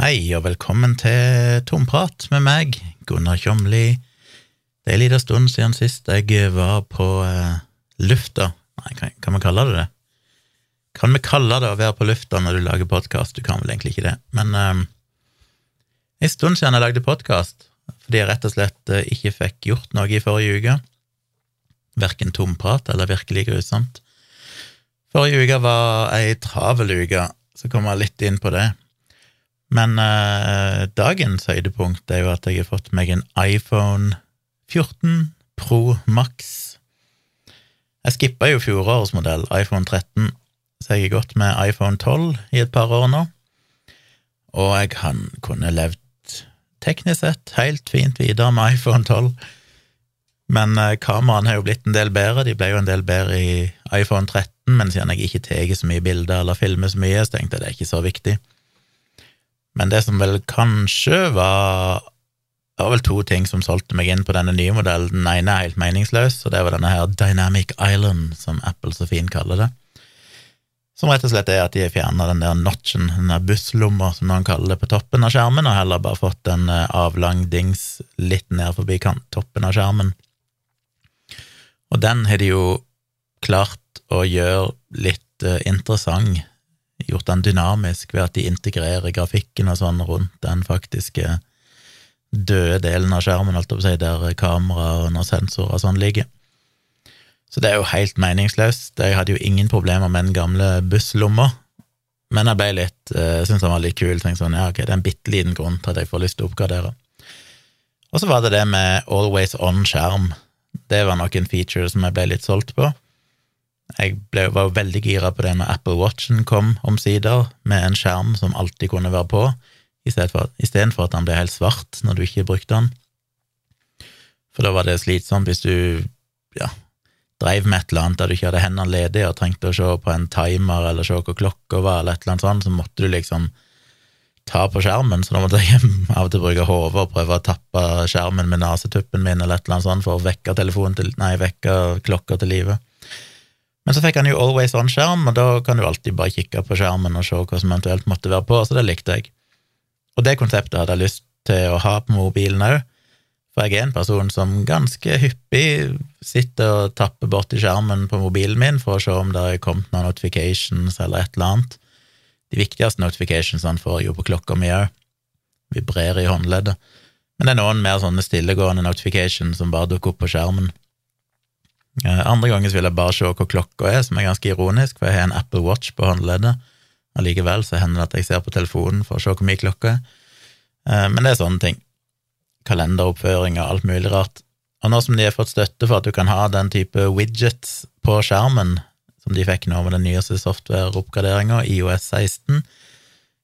Hei, og velkommen til Tomprat med meg, Gunnar Kjomli. Det er en liten stund siden sist jeg var på eh, lufta. Nei, kan, kan vi kalle det det? Kan vi kalle det å være på lufta når du lager podkast? Du kan vel egentlig ikke det. Men eh, en stund siden jeg lagde podkast, fordi jeg rett og slett eh, ikke fikk gjort noe i forrige uke. Verken tomprat eller virkelig grusomt. Forrige uke var ei travel uke, så kommer jeg litt inn på det. Men eh, dagens høydepunkt er jo at jeg har fått meg en iPhone 14 Pro Max. Jeg skippa jo fjorårets modell, iPhone 13, så jeg har gått med iPhone 12 i et par år nå. Og jeg kan, kunne levd teknisk sett helt fint videre med iPhone 12. Men eh, kameraene har jo blitt en del bedre. De ble jo en del bedre i iPhone 13, men siden jeg ikke tar så mye bilder eller filmer så mye, så tenkte jeg det er ikke så viktig. Men det som vel kanskje var Det var vel to ting som solgte meg inn på denne nye modellen. Den ene er helt meningsløs, og det var denne her Dynamic Island, som Apple så fint kaller det. Som rett og slett er at de har fjerna den der notchen, den der busslomma, som noen kaller det, på toppen av skjermen, og heller bare fått en eh, avlang dings litt ned forbi toppen av skjermen. Og den har de jo klart å gjøre litt uh, interessant gjort den dynamisk ved at de integrerer grafikken og sånn rundt den faktiske døde delen av skjermen, alt jeg seg, der kamera og sensorer og sånn ligger. Så det er jo helt meningsløst. Jeg hadde jo ingen problemer med den gamle busslomma, men jeg ble litt, jeg syntes den var litt kul. Tenkte sånn, ja, ok, det er en bitte liten grunn til at jeg får lyst til å oppgradere. Og så var det det med always on-skjerm. Det var nok en feature som jeg ble litt solgt på. Jeg ble, var jo veldig gira på det når Apple Watchen kom omsider, med en skjerm som alltid kunne være på, istedenfor at den ble helt svart når du ikke brukte den. For da var det slitsomt hvis du ja, dreiv med et eller annet der du ikke hadde hendene ledige og trengte å se på en timer eller se hvor klokka var, eller et eller annet sånt, så måtte du liksom ta på skjermen, så da måtte jeg av og til bruke hodet og prøve å tappe skjermen med nesetuppen min eller et eller annet sånt for å vekke telefonen til, nei, vekke klokka til live. Men så fikk han jo Always On-skjerm, og da kan du alltid bare kikke på skjermen og se hva som eventuelt måtte være på, så det likte jeg. Og det konseptet hadde jeg lyst til å ha på mobilen òg, for jeg er en person som ganske hyppig sitter og tapper borti skjermen på mobilen min for å se om det er kommet noen notifications eller et eller annet. De viktigste notificationsene får jeg jo på klokka mi òg, vibrerer i håndleddet, men det er noen mer sånne stillegående notifications som bare dukker opp på skjermen. Eh, andre ganger vil jeg bare se hvor klokka er, som er ganske ironisk, for jeg har en Apple Watch på håndleddet. Allikevel så hender det at jeg ser på telefonen for å se hvor mye klokka er. Eh, men det er sånne ting. Kalenderoppføring og alt mulig rart. Og nå som de har fått støtte for at du kan ha den type widgets på skjermen, som de fikk nå med den nyeste software-oppgraderinga, IOS 16,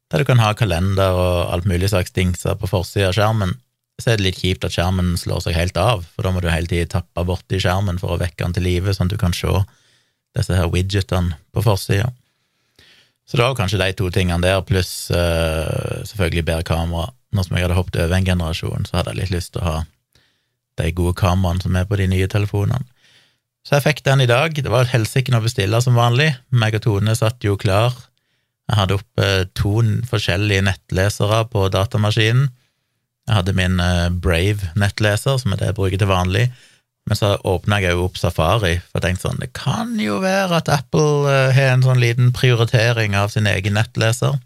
der du kan ha kalender og alt mulig slags dingser på forsida av skjermen, så er det litt kjipt at skjermen slår seg helt av, for da må du hele tiden tappe borti skjermen for å vekke den til live, sånn at du kan se disse her widgetene på forsida. Så det var kanskje de to tingene der, pluss uh, selvfølgelig bedre kamera. Nå som jeg hadde hoppet over en generasjon, så hadde jeg litt lyst til å ha de gode kameraene som er på de nye telefonene. Så jeg fikk den i dag. Det var helsike å bestille som vanlig. Meg og Tone satt jo klar. Jeg hadde oppe to forskjellige nettlesere på datamaskinen jeg hadde min eh, Brave-nettleser, som er det jeg bruker til vanlig. Men så åpna jeg jo opp Safari, for jeg tenkte sånn Det kan jo være at Apple eh, har en sånn liten prioritering av sin egen nettleser.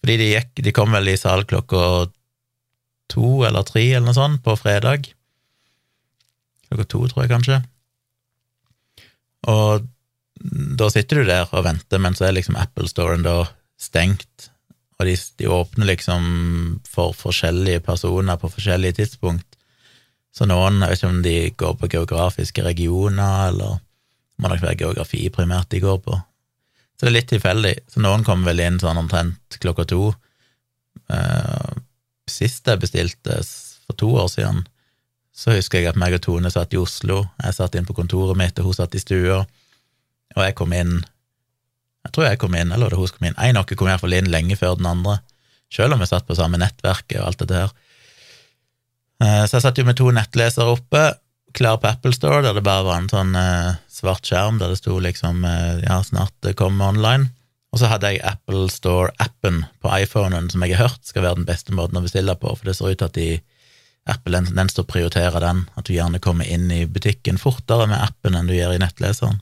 Fordi de, gikk, de kom vel i sal klokka to eller tre eller noe sånt på fredag. Klokka to, tror jeg kanskje. Og da sitter du der og venter, men så er liksom Apple Storen da stengt og de, de, åpner liksom for forskjellige personer på forskjellige tidspunkt. Så noen, jeg vet ikke om de går på geografiske regioner, eller det må nok være geografi primært de går på. Så det er litt tilfeldig. Så noen kommer vel inn sånn omtrent klokka to. Uh, sist jeg bestilte, for to år siden, så husker jeg at meg og Tone satt i Oslo. Jeg satt inn på kontoret mitt, og hun satt i stua. Og jeg kom inn jeg tror jeg kom inn, eller det hun kom inn. En av kom iallfall inn lenge før den andre, selv om vi satt på samme nettverket og alt dette her. Eh, så jeg satt jo med to nettlesere oppe, klar på Apple Store, der det bare var en sånn eh, svart skjerm der det sto liksom eh, ja, snart det kommer online. Og så hadde jeg Apple Store-appen på iPhonen som jeg har hørt skal være den beste måten å bestille på, for det ser ut til at de, Apple den, den står å den, at du gjerne kommer inn i butikken fortere med appen enn du gjør i nettleseren.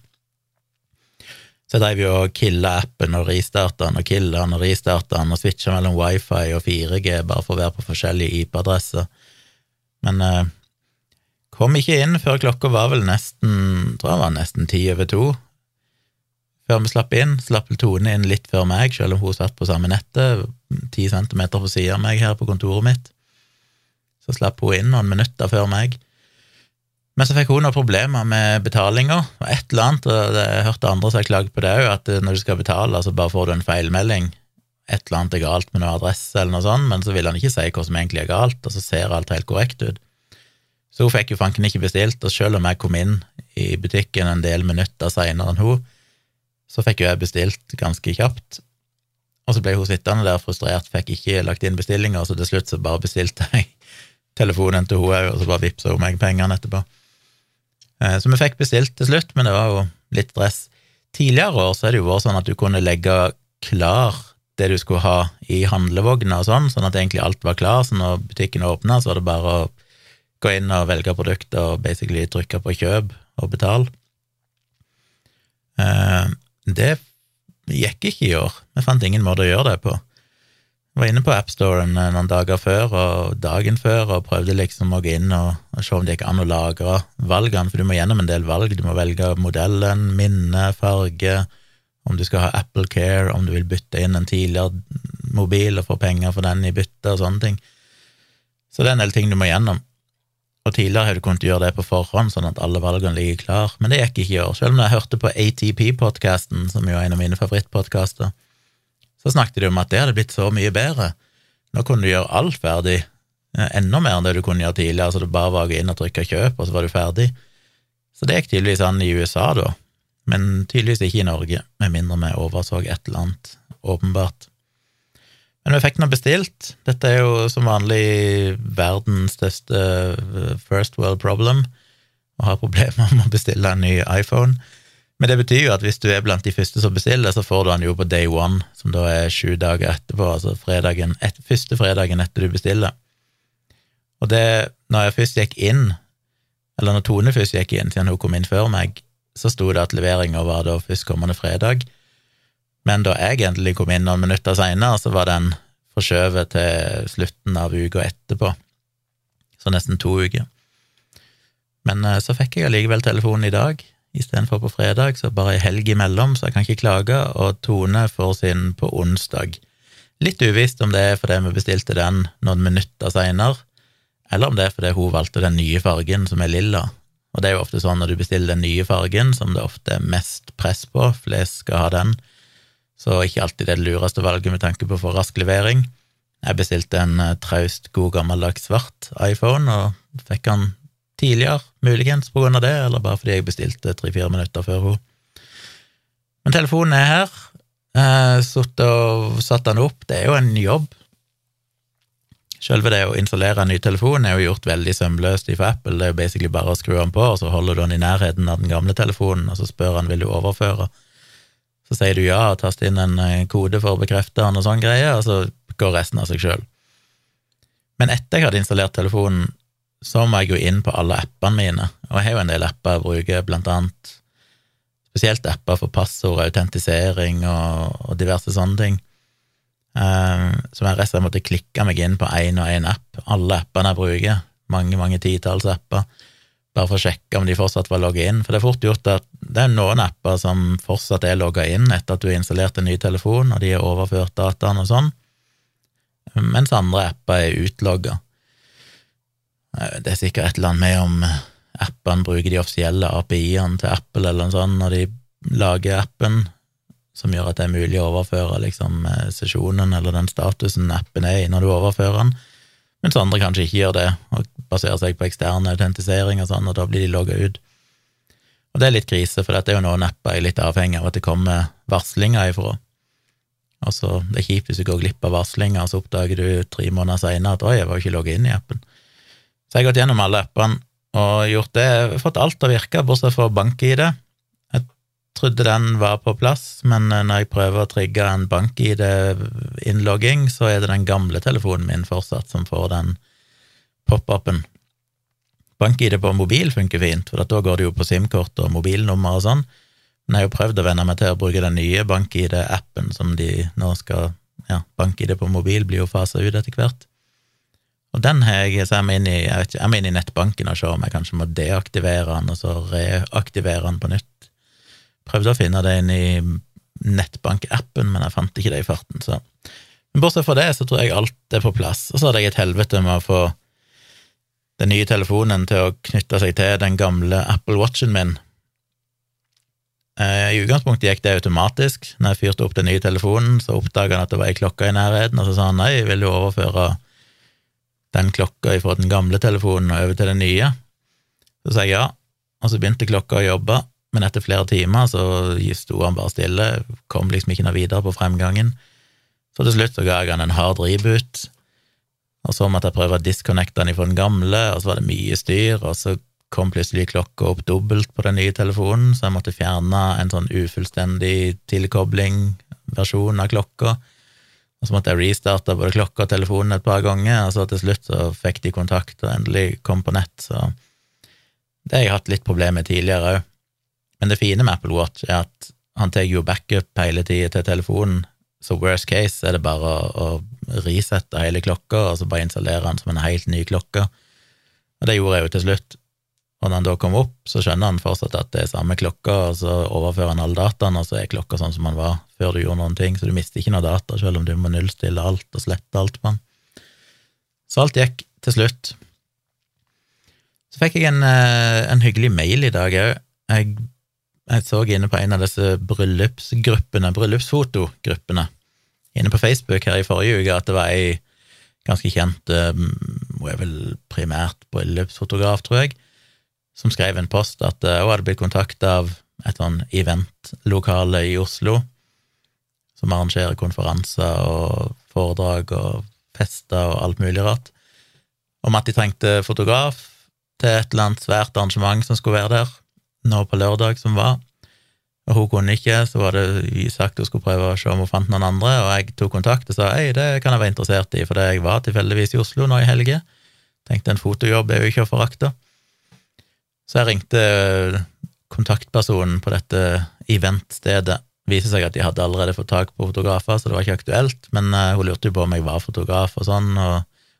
Så jeg drev jo og killa appen og restarta den og killa den og restarta den og switcha mellom wifi og 4G bare for å være på forskjellige IP-adresser. Men eh, kom ikke inn før klokka var vel nesten tror jeg var nesten ti over to før vi slapp inn. Slapp Tone inn litt før meg, selv om hun satt på samme nettet, ti centimeter på sida av meg her på kontoret mitt. Så slapp hun inn noen minutter før meg. Men så fikk hun noen problemer med betalinga, og et eller annet, og jeg hørte andre som har klagd på det òg, at når du skal betale, så bare får du en feilmelding. Et eller annet er galt med noe adresse eller noe sånt, men så vil han ikke si hva som egentlig er galt, og så ser alt helt korrekt ut. Så hun fikk jo fanken ikke bestilt, og selv om jeg kom inn i butikken en del minutter seinere enn hun, så fikk jo jeg bestilt ganske kjapt. Og så ble hun sittende der frustrert, fikk ikke lagt inn bestillinger, så til slutt så bare bestilte jeg telefonen til hun òg, og så bare vippsa hun meg pengene etterpå. Eh, så vi fikk bestilt til slutt, men det var jo litt stress. Tidligere år så er det jo vært sånn at du kunne legge klar det du skulle ha i handlevogna og sånn, sånn at egentlig alt var klar, så når butikken åpna, så var det bare å gå inn og velge produkter og basically trykke på kjøp og betale. Eh, det gikk ikke i år. Vi fant ingen måte å gjøre det på. Var inne på AppStoren eh, noen dager før og dagen før og prøvde liksom å gå inn og, og se om det gikk an å lagre valgene, for du må gjennom en del valg. Du må velge modellen, minne, farge, om du skal ha Apple Care, om du vil bytte inn en tidligere mobil og få penger for den i bytte og sånne ting. Så det er en del ting du må gjennom. Og tidligere har du kunnet gjøre det på forhånd, sånn at alle valgene ligger klar, men det gikk ikke i år. Selv om jeg hørte på ATP-podkasten, som jo er en av mine favorittpodkaster, så snakket de om at det hadde blitt så mye bedre. Nå kunne du gjøre alt ferdig, enda mer enn det du kunne gjøre tidligere, så det bare var inn og trykke kjøp, og så var du ferdig. Så det gikk tydeligvis an i USA, da, men tydeligvis ikke i Norge, med mindre vi overså et eller annet, åpenbart. Men vi fikk nå bestilt. Dette er jo som vanlig verdens største eh, first world problem, å ha problemer med å bestille en ny iPhone. Men det betyr jo at hvis du er blant de første som bestiller, så får du den jo på day one, som da er sju dager etterpå, altså fredagen, et, første fredagen etter du bestiller. Og det, når jeg først gikk inn, eller når Tone først gikk inn, siden hun kom inn før meg, så sto det at leveringa var da førstkommende fredag. Men da jeg endelig kom inn noen minutter seinere, så var den forskjøvet til slutten av uka etterpå, så nesten to uker. Men eh, så fikk jeg allikevel telefonen i dag, istedenfor på fredag, så bare ei helg imellom, så jeg kan ikke klage, og Tone får sin på onsdag. Litt uvisst om det er fordi vi bestilte den noen minutter seinere, eller om det er fordi hun valgte den nye fargen, som er lilla. Og det er jo ofte sånn når du bestiller den nye fargen, som det ofte er mest press på, flest skal ha den, så ikke alltid det lureste valget med tanke på å få rask levering. Jeg bestilte en eh, traust, god, gammeldags svart iPhone, og fikk den tidligere, muligens på grunn av det, eller bare fordi jeg bestilte tre-fire minutter før hun. Men telefonen er her. Satt og satt den opp. Det er jo en jobb. Selve det å installere en ny telefon er jo gjort veldig sømløst fra Apple. Det er jo basically bare å skru den på, og så holder du den i nærheten av den gamle telefonen, og så spør han vil du overføre. Så sier du ja og taster inn en eh, kode for å bekrefte den og sånn greie, og så går resten av seg sjøl. Men etter jeg hadde installert telefonen, så må jeg gå inn på alle appene mine, og jeg har jo en del apper jeg bruker, blant annet spesielt apper for passord, autentisering og, og, diverse sånne ting. Um, som jeg slett måtte klikke meg inn på én og én app. Alle appene jeg bruker, mange, mange titalls apper bare for å sjekke om de fortsatt var logga inn. For det er fort gjort at det er noen apper som fortsatt er logga inn etter at du har installert en ny telefon, og de har overført dataen og sånn, mens andre apper er utlogga. Eh, det er sikkert et eller annet med om appene bruker de offisielle API-ene til Apple eller noe sånt når de lager appen, som gjør at det er mulig å overføre liksom, eh, sesjonen eller den statusen appen er i når du overfører den mens andre kanskje ikke gjør det, og baserer seg på ekstern autentisering og sånn, og da blir de logga ut. Og det er litt krise, for dette er jo noen apper jeg er litt avhengig av at det kommer varslinger ifra. Altså, det er kjipt hvis du går glipp av varslinger, og så oppdager du tre måneder seinere at 'oi, jeg var jo ikke logga inn i appen'. Så jeg har gått gjennom alle appene og gjort det, fått alt til å virke, bortsett fra bank-ID. Jeg trodde den var på plass, men eh, når jeg prøver å trigge en bank-ID-innlogging, så er det den gamle telefonen min fortsatt som får den pop-upen. Bank-ID på mobil funker fint, for da går det jo på SIM-kort og mobilnummer og sånn, men jeg har jo prøvd å venne meg til å bruke den nye bank-ID-appen som de nå skal Ja, bank-ID på mobil blir jo fasa ut etter hvert. Og den har jeg, så jeg må inn i, jeg ikke, jeg må inn i nettbanken og se om jeg kanskje må deaktivere den, og så reaktivere den på nytt. Prøvde å finne det inn i nettbankappen, men jeg fant ikke det i farten, så Men bortsett fra det, så tror jeg alt er på plass. Og så hadde jeg et helvete med å få den nye telefonen til å knytte seg til den gamle Apple Watchen min, Eh, I utgangspunktet gikk det automatisk. Når jeg fyrte opp den nye telefonen, så oppdaga han at det var ei klokke i nærheten, og så sa han nei, vil du overføre den klokka fra den gamle telefonen og over til den nye? Så sa jeg ja, og så begynte klokka å jobbe, men etter flere timer så sto han bare stille, kom liksom ikke noe videre på fremgangen. Så til slutt så ga jeg han en hard reboot, og så måtte jeg prøve å disconnecte den fra den gamle, og så var det mye styr, og så kom plutselig klokka opp dobbelt på den nye telefonen, så jeg måtte fjerne en sånn ufullstendig tilkobling-versjon av klokka. Og så måtte jeg restarte både klokka og telefonen et par ganger, og så til slutt så fikk de kontakt og endelig kom på nett, så det har jeg hatt litt problemer med tidligere òg. Men det fine med Apple Watch er at han tar jo backup hele tida til telefonen, så worst case er det bare å, å resette hele klokka, og så bare installere den som en helt ny klokke. Og det gjorde jeg jo til slutt. Og når han da kommer opp, så skjønner han fortsatt at det er samme klokka, og så overfører han all dataen, og så er klokka sånn som han var før du gjorde noen ting, så du mister ikke noe data, selv om du må nullstille alt og slette alt på den. Så alt gikk til slutt. Så fikk jeg en, eh, en hyggelig mail i dag òg. Jeg, jeg, så inne på en av disse bryllupsgruppene, bryllupsfotogruppene, inne på Facebook her i forrige uke, at det var ei ganske kjent, eh, hun er vel primært bryllupsfotograf, tror jeg, som skrev en post at hun hadde blitt kontakta av et sånn eventlokale i Oslo som arrangerer konferanser og foredrag og fester og alt mulig rart, om at de trengte fotograf til et eller annet svært arrangement som skulle være der, nå på lørdag som var. Og hun kunne ikke, så var det sagt hun skulle prøve å se om hun fant noen andre, og jeg tok kontakt og sa hei, det kan jeg være interessert i, for jeg var tilfeldigvis i Oslo nå i helge. Tenkte en fotojobb er jo ikke å forakte. Så jeg ringte eh, kontaktpersonen på dette eventstedet. Viser seg at de hadde allerede fått tak på fotografer, så det var ikke aktuelt, men uh, hun lurte jo på om jeg var fotograf og sånn, og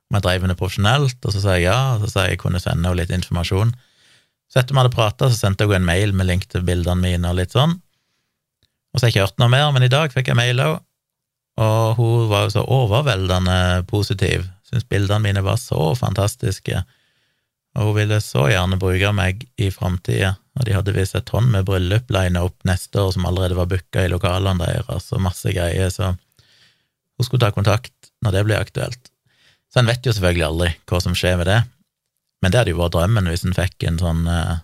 om jeg drev med det profesjonelt, og så sa jeg ja, og så sa jeg jeg kunne sende henne litt informasjon. Så etter vi hadde prata, så sendte henne en mail med link til bildene mine og litt sånn. Og så har jeg ikke hørt noe mer, men i dag fikk jeg mail òg, og hun var jo så overveldende positiv, syntes bildene mine var så fantastiske og hun ville så gjerne bruke meg i framtida, og de hadde visst et tonn med bryllup lina opp neste år som allerede var booka i lokalene deres, og masse greier, så hun skulle ta kontakt når det ble aktuelt. Så en vet jo selvfølgelig aldri hva som skjer med det, men det hadde jo vært drømmen hvis en fikk en sånn eh,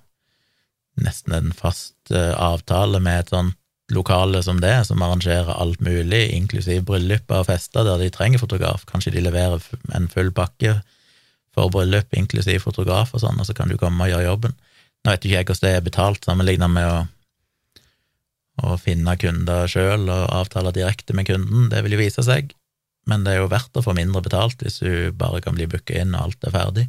nesten en fast eh, avtale med et sånt lokale som det, som arrangerer alt mulig, inklusiv bryllup og fester der de trenger fotograf. Kanskje de leverer en full pakke for bryllup, inklusiv fotograf og sånn, og så kan du komme og gjøre jobben. Nå vet ikke jeg hvordan det er betalt, sammenlignet med å, å finne kunder sjøl og avtale direkte med kunden, det vil jo vise seg, men det er jo verdt å få mindre betalt hvis du bare kan bli booka inn og alt er ferdig.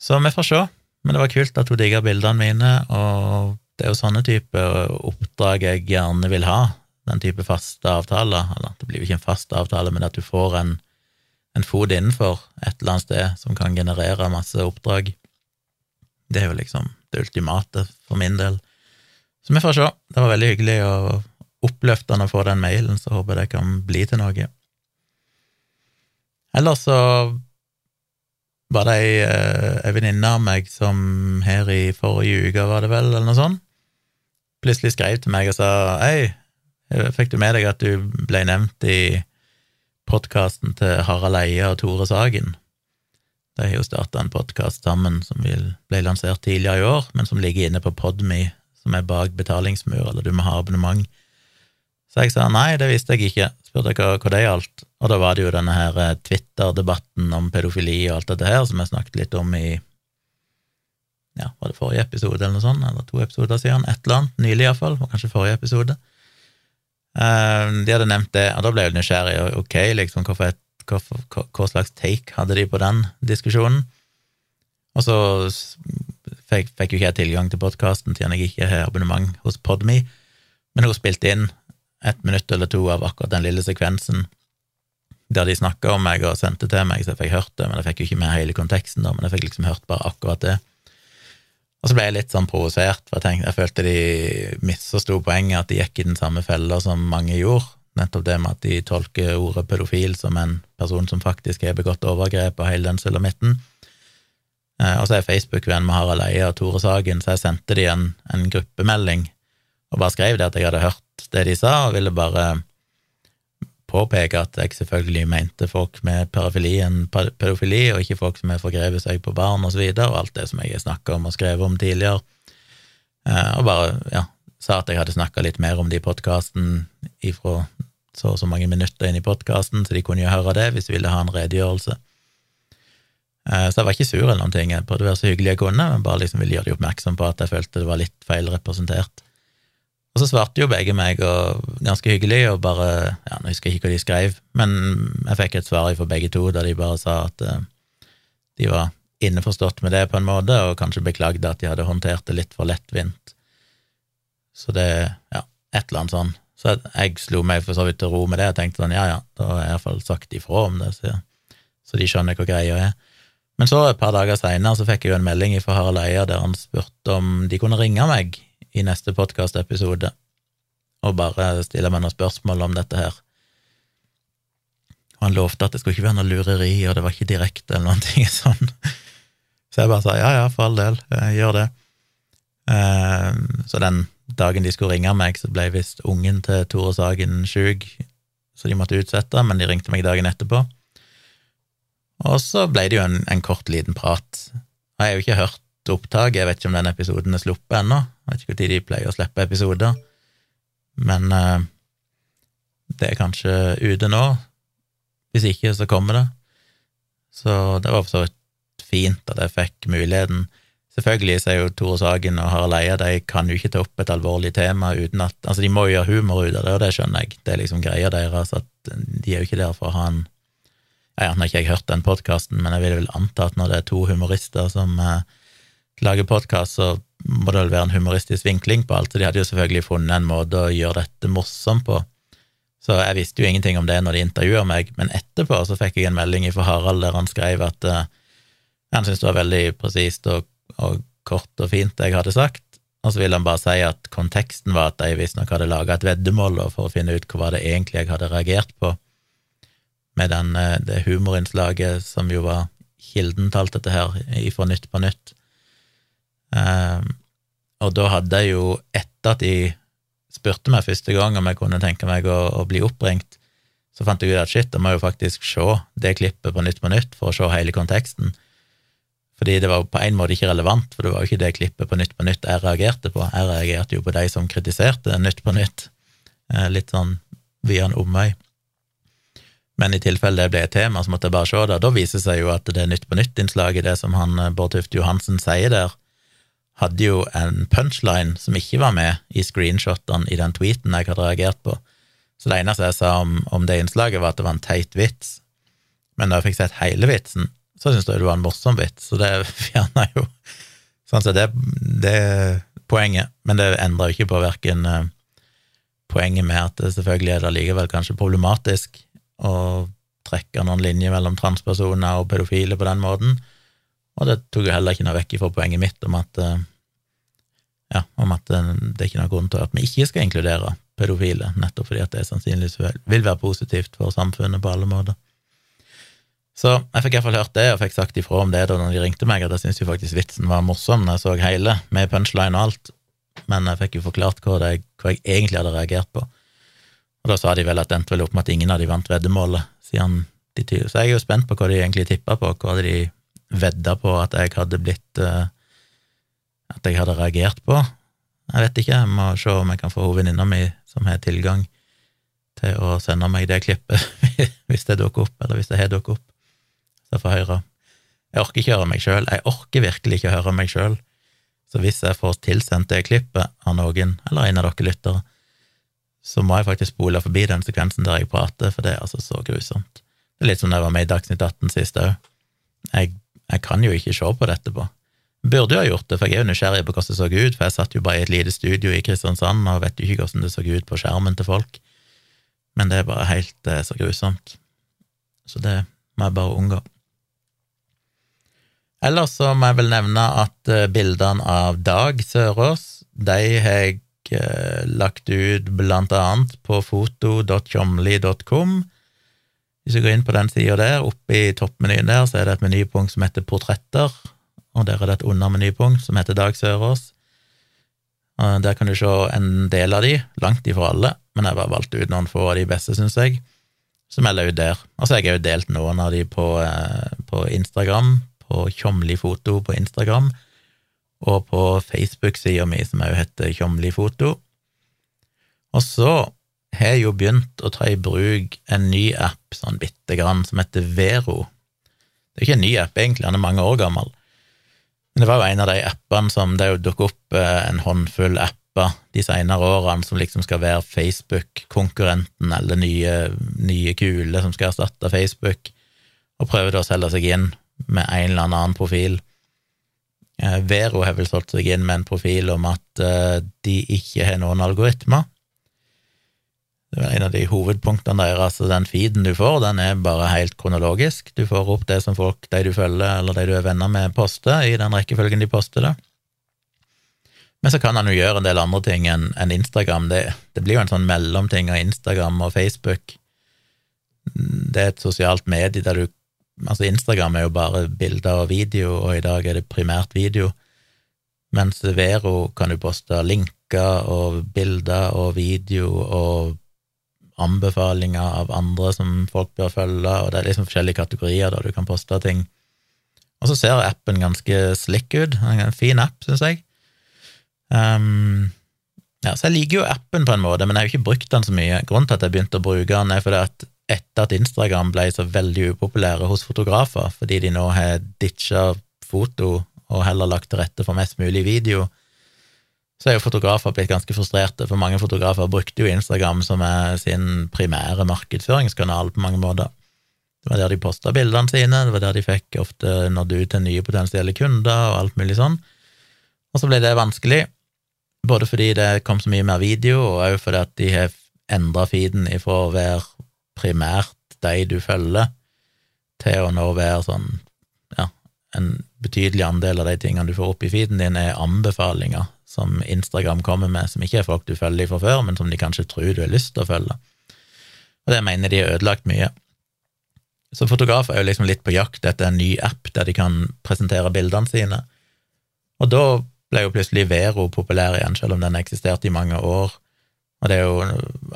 Så vi får se, men det var kult at hun digga bildene mine, og det er jo sånne type oppdrag jeg gjerne vil ha, den type faste avtaler, eller det blir jo ikke en fast avtale, men at du får en en fot innenfor et eller annet sted som kan generere masse oppdrag. Det er jo liksom det ultimate for min del. Så vi får se. Det var veldig hyggelig og oppløftende å få den mailen, så håper jeg det kan bli til noe. Ellers så var det ei, eh, ei venninne av meg som her i forrige uke, var det vel, eller noe sånt, plutselig skrev til meg og sa hei, fikk du med deg at du ble nevnt i podkasten til Harald Eia og Tore Sagen. De har jo starta en podkast sammen som ble lansert tidligere i år, men som ligger inne på Podme, som er bak betalingsmur, eller du må ha abonnement. Så jeg sa nei, det visste jeg ikke, spurte hva, hva det gjaldt, og da var det jo denne her eh, Twitter-debatten om pedofili og alt dette her, som jeg snakket litt om i ja, var det forrige episode eller noe sånt, eller to episoder siden, et eller annet, nylig iallfall, var kanskje forrige episode. Eh, de hadde nevnt det, og da ble jeg nysgjerrig, ok, liksom, hva slags take hadde de på den diskusjonen? Og så fikk, fikk jo ikke jeg tilgang til podkasten siden jeg ikke har abonnement hos Podme, men hun spilte inn et minutt eller to av akkurat den lille sekvensen der de snakka om meg og sendte til meg, så jeg fikk hørt det, men jeg fikk jo ikke med hele konteksten, da, men jeg fikk liksom hørt bare akkurat det. Og så ble jeg litt sånn provosert, for jeg, tenkte, jeg følte de misforsto poenget, at de gikk i den samme fella som mange gjorde, nettopp det med at de tolker ordet pedofil som en person som faktisk har begått overgrep og hele den sulamitten. Eh, og så er Facebook-venn med Harald Eia og Tore Sagen, så jeg sendte de en, en gruppemelding og bare skrev det at jeg hadde hørt det de sa, og ville bare påpeke at jeg selvfølgelig mente folk med parafili enn pedofili, og ikke folk som har forgrevet seg på barn og så videre, og alt det som jeg har snakka om og skrevet om tidligere, eh, og bare ja, sa at jeg hadde snakka litt mer om det i podkasten ifra så og så mange minutter inn i podkasten, så de kunne jo høre det hvis de ville ha en redegjørelse. Eh, så jeg var ikke sur eller noen ting, jeg prøvde å være så hyggelig jeg kunne, men bare liksom ville gjøre de oppmerksom på at jeg følte det var litt feil representert. Og så svarte jo begge meg, og ganske hyggelig, og bare Ja, nå husker jeg ikke hva de skrev, men jeg fikk et svar fra begge to der de bare sa at uh, de var innforstått med det på en måte, og kanskje beklagde at de hadde håndtert det litt for lettvint. Så det Ja, et eller annet sånn. Så jeg slo meg for så vidt til ro med det, og tenkte sånn, ja ja, da har jeg iallfall sagt ifra om det, så, så de skjønner hva greia er. Men så, et par dager seinere, så fikk jeg jo en melding fra Harald Eia der han spurte om de kunne ringe meg i neste podkastepisode og bare stille meg noen spørsmål om dette her. Og han lovte at det skulle ikke være noe lureri, og det var ikke direkte eller noen ting sånn. Så jeg bare sa ja, ja, for all del, gjør det. Ehm, så den dagen de skulle ringe meg, så ble visst ungen til Tore Sagen sjuk, så de måtte utsette, men de ringte meg dagen etterpå. Og så ble det jo en, en kort, liten prat. Og jeg har jo ikke hørt opptak. Jeg vet ikke om den episoden er sluppet ennå. Vet ikke når de pleier å slippe episoder. Men uh, det er kanskje ute nå. Hvis ikke, så kommer det. Så det var for så vidt fint at jeg fikk muligheten. Selvfølgelig så er jo Tore Sagen og Harald Eia de kan jo ikke ta opp et alvorlig tema uten at Altså, de må jo gjøre humor ut av det, og det skjønner jeg. Det er liksom greia deres, at de er jo ikke der for å ha en ja, Nå har ikke jeg hørt den podkasten, men jeg vil vel anta at når det er to humorister som uh, lager podkast, så må det vel være en humoristisk vinkling på alt, så de hadde jo selvfølgelig funnet en måte å gjøre dette morsomt på. Så jeg visste jo ingenting om det når de intervjua meg, men etterpå så fikk jeg en melding fra Harald der han skrev at uh, han syntes det var veldig presist og, og, kort og fint det jeg hadde sagt, og så ville han bare si at konteksten var at de visstnok hadde laga et veddemål for å finne ut hva det egentlig jeg hadde reagert på, med den, uh, det humorinnslaget som jo var kilden til alt dette her ifra Nytt på Nytt. Um, og da hadde jeg jo, etter at de spurte meg første gang om jeg kunne tenke meg å, å bli oppringt, så fant jeg ut at shit, da må jeg jo faktisk se det klippet på Nytt på Nytt for å se hele konteksten. Fordi det var på en måte ikke relevant, for det var jo ikke det klippet på Nytt på Nytt jeg reagerte på. Jeg reagerte jo på de som kritiserte Nytt på Nytt, eh, litt sånn via en omvei. Men i tilfelle det ble et tema, så måtte jeg bare se det. Da viser det seg jo at det Nytt på Nytt-innslaget, det som han eh, Bård Tufte Johansen sier der, hadde jo en punchline som ikke var med i screenshotene i den tweeten jeg hadde reagert på. Så det eneste jeg sa om, om det innslaget, var at det var en teit vits. Men da jeg fikk sett hele vitsen, så syntes jeg det var en morsom vits, så det fjerna jo Sånn så det, det er poenget, men det endrer jo ikke på verken uh, poenget med at det selvfølgelig er det likevel kanskje problematisk å trekke noen linjer mellom transpersoner og pedofile på den måten, og det tok jo heller ikke noe vekk fra poenget mitt om at uh, ja, om at det, det er ikke noen grunn til at vi ikke skal inkludere pedofile, nettopp fordi at det sannsynligvis vil være positivt for samfunnet på alle måter. Så jeg fikk iallfall hørt det, og fikk sagt ifra om det da de ringte meg, at jeg syntes jo faktisk vitsen var morsom når jeg så hele, med punchline og alt, men jeg fikk jo forklart hva, det, hva jeg egentlig hadde reagert på. Og da sa de vel at det endte vel opp med at ingen av de vant veddemålet, siden de Så jeg er jo spent på hva de egentlig tippa på, hva de vedda på at jeg hadde blitt uh, at jeg hadde reagert på. Jeg vet ikke, jeg må se om jeg kan få venninna mi som har tilgang til å sende meg det klippet hvis det dukker opp, eller hvis det har dukket opp, så jeg får høre. Jeg orker ikke høre meg sjøl. Jeg orker virkelig ikke høre meg sjøl. Så hvis jeg får tilsendt det klippet av noen, eller en av dere lyttere, så må jeg faktisk spole forbi den sekvensen der jeg prater, for det er altså så grusomt. Det er litt som da jeg var med i Dagsnytt 18 sist òg. Jeg, jeg, kan jo ikke se på det etterpå. Burde jo ha gjort det, for jeg er jo nysgjerrig på hvordan det så ut, for jeg satt jo bare i et lite studio i Kristiansand og vet jo ikke hvordan det så ut på skjermen til folk. Men det er bare helt er så grusomt. Så det må jeg bare unngå. Ellers så må jeg vel nevne at eh, bildene av Dag Sørås, de har jeg eh, lagt ut blant annet på foto.tjomli.com. Hvis du går inn på den sida der, oppe i toppmenyen der, så er det et menypunkt som heter Portretter, og der er det et undermenypunkt som heter Dag Sørås. Der kan du se en del av de, langt ifra alle, men jeg har valgt ut noen få av de beste, syns jeg, som jeg la ut der. Og så har jeg jo delt noen av de på, eh, på Instagram, på Tjomli foto på Instagram, og på Facebook-sida mi, som òg heter Tjomli foto. Og så har jeg jo begynt å ta i bruk en ny app, sånn bitte grann, som heter Vero. Det er ikke en ny app, egentlig, den er mange år gammel. Det var jo en av de appene som det jo dukker opp eh, en håndfull apper de senere årene som liksom skal være Facebook-konkurrenten eller nye, nye kule som skal erstatte Facebook, og prøver da å selge seg inn med en eller annen profil. Eh, Vero har vel solgt seg inn med en profil om at eh, de ikke har noen algoritmer. Det er en av de hovedpunktene deres. Altså den feeden du får, den er bare helt kronologisk. Du får opp det som folk, de du følger, eller de du er venner med, poster, i den rekkefølgen de poster det. Men så kan han jo gjøre en del andre ting enn en Instagram. Det, det, blir jo en sånn mellomting av Instagram og Facebook. Det er et sosialt medie der du Altså, Instagram er jo bare bilder og video, og i dag er det primært video. Mens Vero kan du poste linker og bilder og video og anbefalinger av andre som folk bør følge, og det er liksom forskjellige kategorier der du kan poste ting. Og så ser appen ganske slick ut. En fin app, syns jeg. Um, ja, så jeg liker jo appen på en måte, men jeg har jo ikke brukt den så mye. Grunnen til at jeg begynte å bruke den, er fordi at etter at Instagram ble så veldig upopulære hos fotografer, fordi de nå har ditcha foto og heller lagt til rette for mest mulig video, så er jo fotografer blitt ganske frustrerte, for mange fotografer brukte jo Instagram som er sin primære markedsføringskanal på mange måter. Det var der de posta bildene sine, det var der de fikk ofte nådd ut til nye potensielle kunder og alt mulig sånn. Og så ble det vanskelig, både fordi det kom så mye mer video, og òg fordi at de har endra feeden ifra å være primært de du følger, til å nå være sånn ja, en betydelig andel av de tingene du får opp i feeden din, er anbefalinger som Instagram kommer med, som ikke er folk du følger fra før, men som de kanskje tror du har lyst til å følge. Og det mener de har ødelagt mye. Så fotografer er jo liksom litt på jakt etter en ny app der de kan presentere bildene sine. Og da ble jo plutselig Vero populær igjen, selv om den eksisterte i mange år. Og det er jo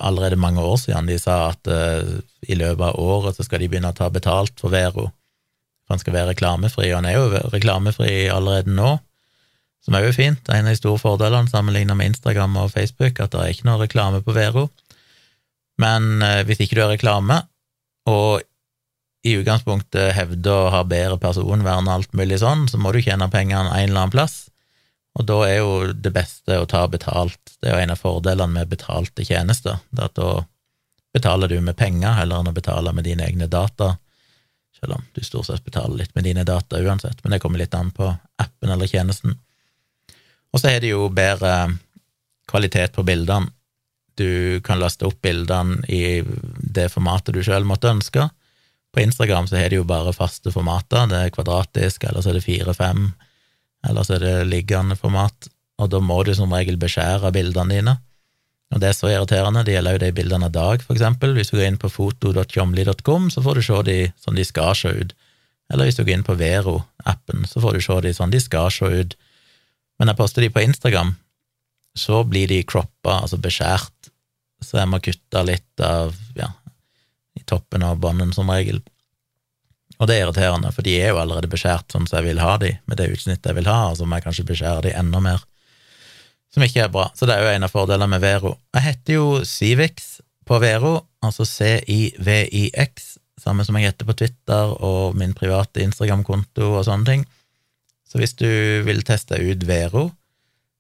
allerede mange år siden de sa at uh, i løpet av året så skal de begynne å ta betalt for Vero. For han skal være reklamefri, og han er jo reklamefri allerede nå som er jo fint. En av de store fordelene sammenlignet med Instagram og Facebook, at det er ikke noe reklame på Vero. Men eh, hvis ikke du har reklame, og i utgangspunktet hevder å ha bedre personvern og alt mulig sånn, så må du tjene pengene en eller annen plass, og da er jo det beste å ta betalt. Det er jo en av fordelene med betalte tjenester, det at da betaler du med penger heller enn å betale med dine egne data, selv om du stort sett betaler litt med dine data uansett, men det kommer litt an på appen eller tjenesten. Og så er det jo bedre kvalitet på bildene. Du kan laste opp bildene i det formatet du sjøl måtte ønske. På Instagram så har de jo bare faste formater. Det er kvadratisk, eller så er det fire-fem, eller så er det liggende format. Og da må du som regel beskjære bildene dine. Og det er så irriterende. Det gjelder jo de bildene av Dag, for eksempel. Hvis du går inn på foto.tjomli.com, så får du se de sånn de skal se ut. Eller hvis du går inn på Vero-appen, så får du se de sånn de skal se ut men jeg poster de på Instagram, så blir de croppa, altså beskjært, så jeg må kutte litt av ja, i toppen av bånden som regel. Og det er irriterende, for de er jo allerede beskjært sånn som jeg vil ha de, med det utsnittet jeg vil ha, og så må jeg kanskje beskjære de enda mer, som ikke er bra. Så det er jo en av fordelene med Vero. Jeg heter jo Civix på Vero, altså C-I-V-I-X, samme som jeg heter på Twitter og min private Instagram-konto og sånne ting. Så hvis du vil teste ut Vero,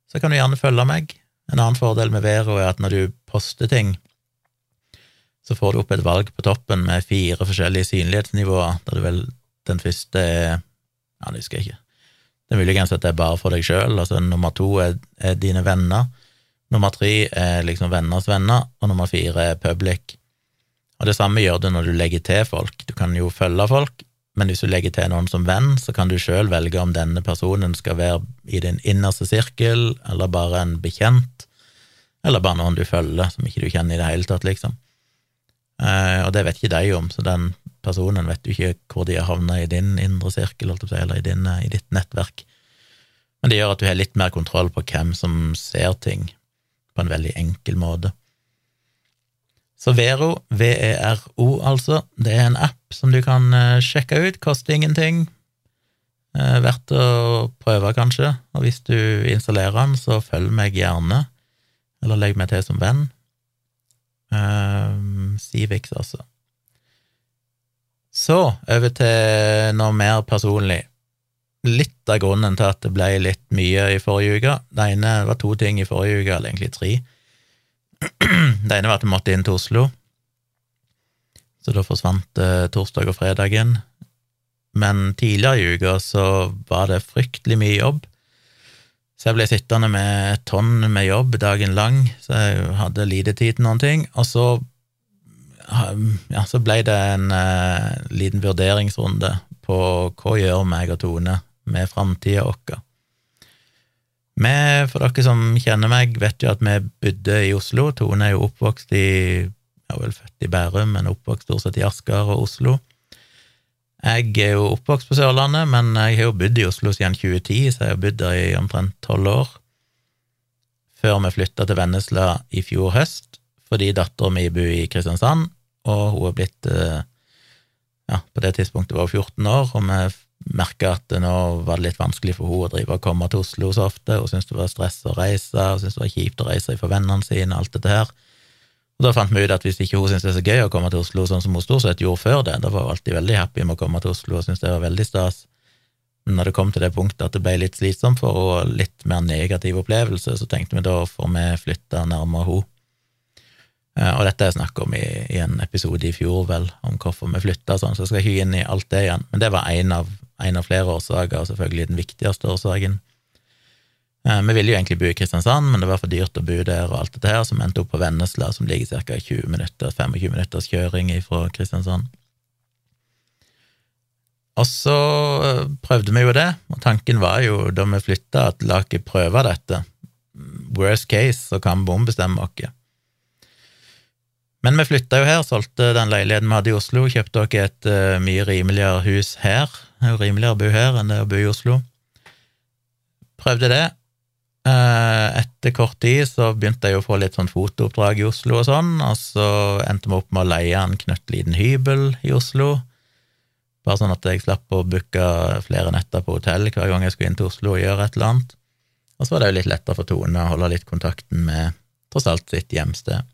så kan du gjerne følge meg. En annen fordel med Vero er at når du poster ting, så får du opp et valg på toppen med fire forskjellige synlighetsnivåer, der du vel den første Ja, det husker jeg ikke. Det er muligens at det er bare for deg sjøl. Altså, nummer to er, er, dine venner. Nummer tre er liksom venners venner, og nummer fire er public. Og det samme gjør du når du legger til folk. Du kan jo følge folk, men hvis du legger til noen som venn, så kan du sjøl velge om denne personen skal være i din innerste sirkel, eller bare en bekjent, eller bare noen du følger som ikke du kjenner i det hele tatt, liksom. Eh, og det vet ikke de om, så den personen vet du ikke hvor de har havna i din indre sirkel, eller i, din, i ditt nettverk. Men det gjør at du har litt mer kontroll på hvem som ser ting, på en veldig enkel måte. Så Vero, V-E-R-O altså, det er en app som du kan eh, sjekke ut, koster ingenting. Eh, verdt å prøve, kanskje, og hvis du installerer den, så følg meg gjerne, eller legg meg til som venn. Civix, altså. Så over til noe mer personlig. Litt av grunnen til at det ble litt mye i forrige uke Det ene var to ting i forrige uke, eller egentlig tre. Det ene var at vi måtte inn til Oslo, så da forsvant eh, torsdag og fredagen. Men tidligere i uka så var det fryktelig mye jobb, så jeg ble sittende med et tonn med jobb dagen lang, så jeg hadde lite tid til noen ting. Og så, ja, så ble det en eh, liten vurderingsrunde på hva gjør meg og Tone med framtida vår. Vi, for dere som kjenner meg, vet jo at vi bodde i Oslo. Tone er jo oppvokst i Jeg er vel født i Bærum, men oppvokst stort sett i Asker og Oslo. Jeg er jo oppvokst på Sørlandet, men jeg har jo bodd i Oslo siden 2010, så jeg har bodd der i omtrent tolv år. Før vi flytta til Vennesla i fjor høst, fordi dattera mi bor i Kristiansand, og hun er blitt eh, Ja, på det tidspunktet var hun 14 år, og vi merka at nå var det litt vanskelig for henne å drive og komme til Oslo så ofte. Hun syntes det var stress å reise, hun syntes det var kjipt å reise for vennene sine, alt dette her. Og Da fant vi ut at hvis ikke hun syntes det er så gøy å komme til Oslo sånn som hun stort sett gjorde før det, da var hun alltid veldig happy med å komme til Oslo og syntes det var veldig stas. Men når det kom til det punktet at det ble litt slitsomt for henne, og litt mer negativ opplevelse, så tenkte vi da får vi flytte nærmere henne. Eh, og dette er snakk om i, i, en episode i fjor, vel, om hvorfor vi flytta sånn, så jeg skal ikke inn i alt det igjen. Men det var én av en av flere årsaker, og selvfølgelig den viktigste årsaken. Eh, vi ville jo egentlig bo i Kristiansand, men det var for dyrt å bo der, og alt dette her, som endte opp på Vennesla, som ligger ca. 20 minutter, 25 minutters kjøring fra Kristiansand. Og så eh, prøvde vi jo det, og tanken var jo da vi flytta, at la oss prøve dette. Worst case, så kan vi ombestemme oss. Men vi flytta jo her, solgte den leiligheten vi hadde i Oslo, kjøpte dere et uh, mye rimeligere hus her. Det er jo rimeligere å bo her enn det å bo i Oslo. Prøvde det. Uh, etter kort tid så begynte jeg å få litt sånn fotooppdrag i Oslo og sånn, og så endte vi opp med å leie en knøttliten hybel i Oslo. Bare sånn at jeg slapp å booke flere netter på hotell hver gang jeg skulle inn til Oslo og gjøre et eller annet. Og så var det jo litt lettere for Tone å holde litt kontakten med tross alt sitt hjemsted.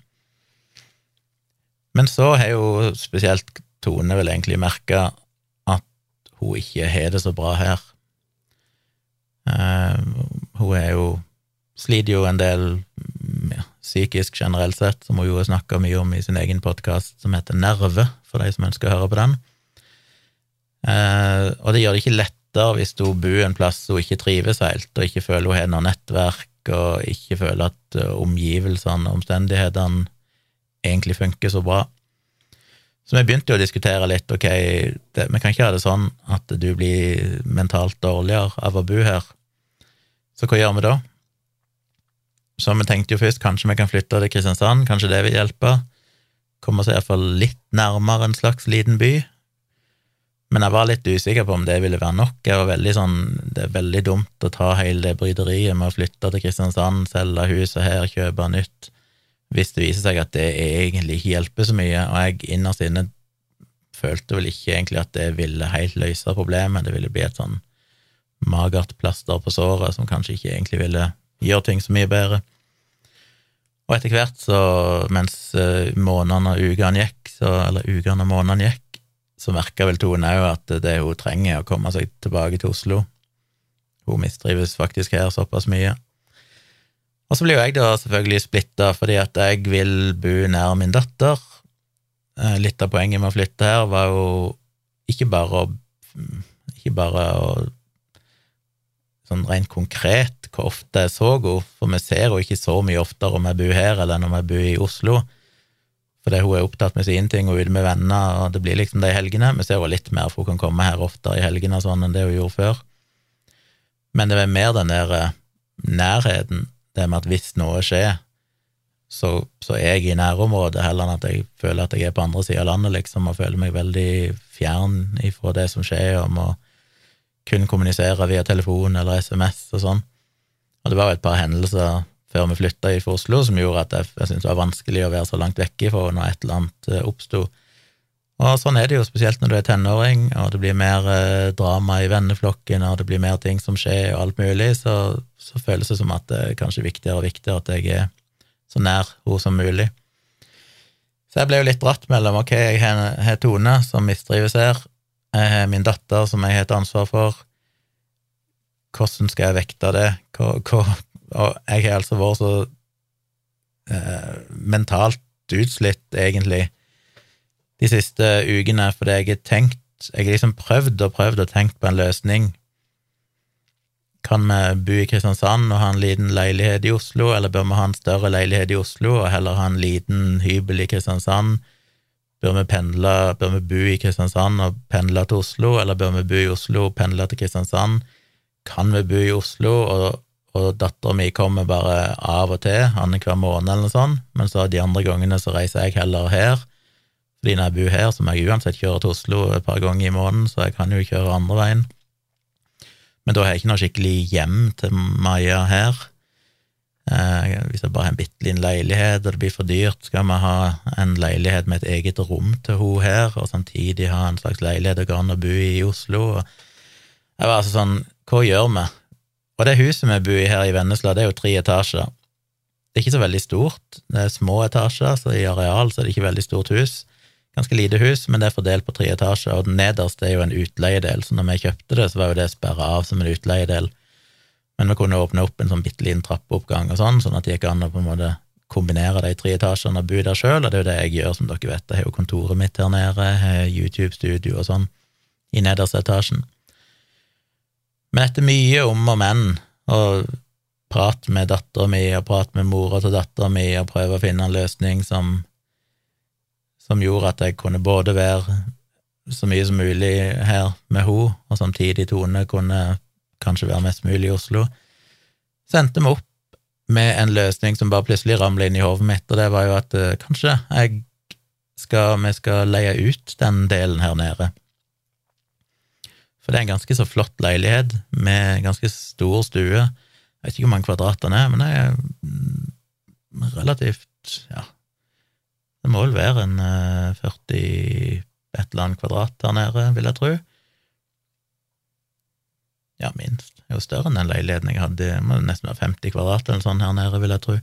Men så har jo spesielt Tone vel egentlig merka at hun ikke har det så bra her. Uh, hun er jo sliter jo en del ja, psykisk generelt sett, som hun jo har snakka mye om i sin egen podkast som heter Nerve, for de som ønsker å høre på den. Uh, og det gjør det ikke lettere hvis hun bor en plass hun ikke trives helt, og ikke føler hun har noe nettverk, og ikke føler at uh, omgivelsene og omstendighetene egentlig funker så bra. Så vi begynte jo å diskutere litt, ok, det, vi kan ikke ha det sånn at du blir mentalt dårligere av å bo her. Så hva gjør vi da? Så vi tenkte jo først kanskje vi kan flytte til Kristiansand, kanskje det vil hjelpe. Komme oss iallfall litt nærmere en slags liten by. Men jeg var litt usikker på om det ville være nok. Jeg var veldig sånn, Det er veldig dumt å ta hele det bryderiet med å flytte til Kristiansand, selge huset her, kjøpe nytt hvis det viser seg at det egentlig ikke hjelper så mye, og jeg innerst inne følte vel ikke egentlig at det ville helt løse problemet, det ville bli et sånn magert plaster på såret som kanskje ikke egentlig ville gjøre ting så mye bedre. Og etter hvert, så mens eh, månedene og ukene gikk, så, eller ukene og månedene gikk, så merka vel Tone òg at det hun trenger, er å komme seg tilbake til Oslo. Hun mistrives faktisk her såpass mye. Og så blir jo jeg da selvfølgelig splitta fordi at jeg vil bo nær min datter. Eh, litt av poenget med å flytte her var jo ikke bare å Ikke bare å Sånn rent konkret hvor ofte jeg så henne, for vi ser henne ikke så mye oftere om jeg bor her eller når jeg bor i Oslo. Fordi hun er opptatt med sine ting og ute med venner, og det blir liksom de helgene. Vi ser henne litt mer, for hun kan komme her oftere i helgene sånn enn det hun gjorde før. Men det er mer den der eh, nærheten, det med at hvis noe skjer, så, så er jeg i nærområdet, heller enn at jeg føler at jeg er på andre sida av landet, liksom, og føler meg veldig fjern ifra det som skjer, og må kun kommunisere via telefon eller SMS og sånn. Og det var jo et par hendelser før vi flytta fra Oslo som gjorde at jeg, jeg syntes det var vanskelig å være så langt vekke ifra når et eller annet eh, oppsto. Og sånn er det jo, spesielt når du er tenåring, og det blir mer eh, drama i venneflokken, og det blir mer ting som skjer, og alt mulig, så, så føles det som at det er kanskje viktigere og viktigere at jeg er så nær henne som mulig. Så jeg ble jo litt dratt mellom ok, jeg har Tone, som mistrives her, jeg har min datter, som jeg har et ansvar for. Hvordan skal jeg vekte det? Hva, hva, og jeg har altså vært så eh, mentalt utslitt, egentlig, de siste ukene, fordi jeg har tenkt Jeg har liksom prøvd og prøvd og tenkt på en løsning kan vi bo i Kristiansand og ha en liten leilighet i Oslo, eller bør vi ha en større leilighet i Oslo og heller ha en liten hybel i Kristiansand? Bør vi pendle, bør vi bo i Kristiansand og pendle til Oslo, eller bør vi bo i Oslo og pendle til Kristiansand? Kan vi bo i Oslo, og, og dattera mi kommer bare av og til, annenhver måned eller noe sånt, men så de andre gangene så reiser jeg heller her, fordi når jeg bor her, så må jeg uansett kjøre til Oslo et par ganger i måneden, så jeg kan jo kjøre andre veien. Men da har jeg ikke noe skikkelig hjem til Maja her. Eh, hvis jeg bare har en bitte liten leilighet, og det blir for dyrt, skal vi ha en leilighet med et eget rom til hun her, og samtidig ha en slags leilighet det går an å bo i i Oslo. Jeg var altså sånn, hva gjør vi? Og det huset vi bor i her i Vennesla, det er jo tre etasjer. Det er ikke så veldig stort, det er små etasjer, så i areal så er det ikke veldig stort hus ganske lite hus, men det er fordelt på tre etasjer, og den nederste er jo en utleiedel, så når vi kjøpte det, så var jo det sperra av som en utleiedel. Men vi kunne åpne opp en sånn bitte liten trappeoppgang og sånn, sånn at det gikk an å på en måte kombinere de tre etasjene og bo der sjøl, og det er jo det jeg gjør, som dere vet. Jeg har jo kontoret mitt her nede, YouTube-studio og sånn i nederste etasjen. Men etter mye om og men, og prat med dattera mi og prat med mora til dattera mi og prøve å finne en løsning som som gjorde at jeg kunne både være så mye som mulig her med henne, og samtidig Tone kunne kanskje være mest mulig i Oslo, sendte meg opp med en løsning som bare plutselig ramla inn i hodet mitt, og det var jo at uh, kanskje skal, vi skal leie ut den delen her nede. For det er en ganske så flott leilighet med ganske stor stue. Jeg vet ikke hvor mange kvadrat den er, men det er mm, relativt ja, det må vel være en 40 eh, et eller annet kvadrat der nede, vil jeg tro. Ja, minst. Jo større enn den leiligheten jeg hadde. Det må nesten være 50 kvadrat eller sånn her nede, vil jeg tro.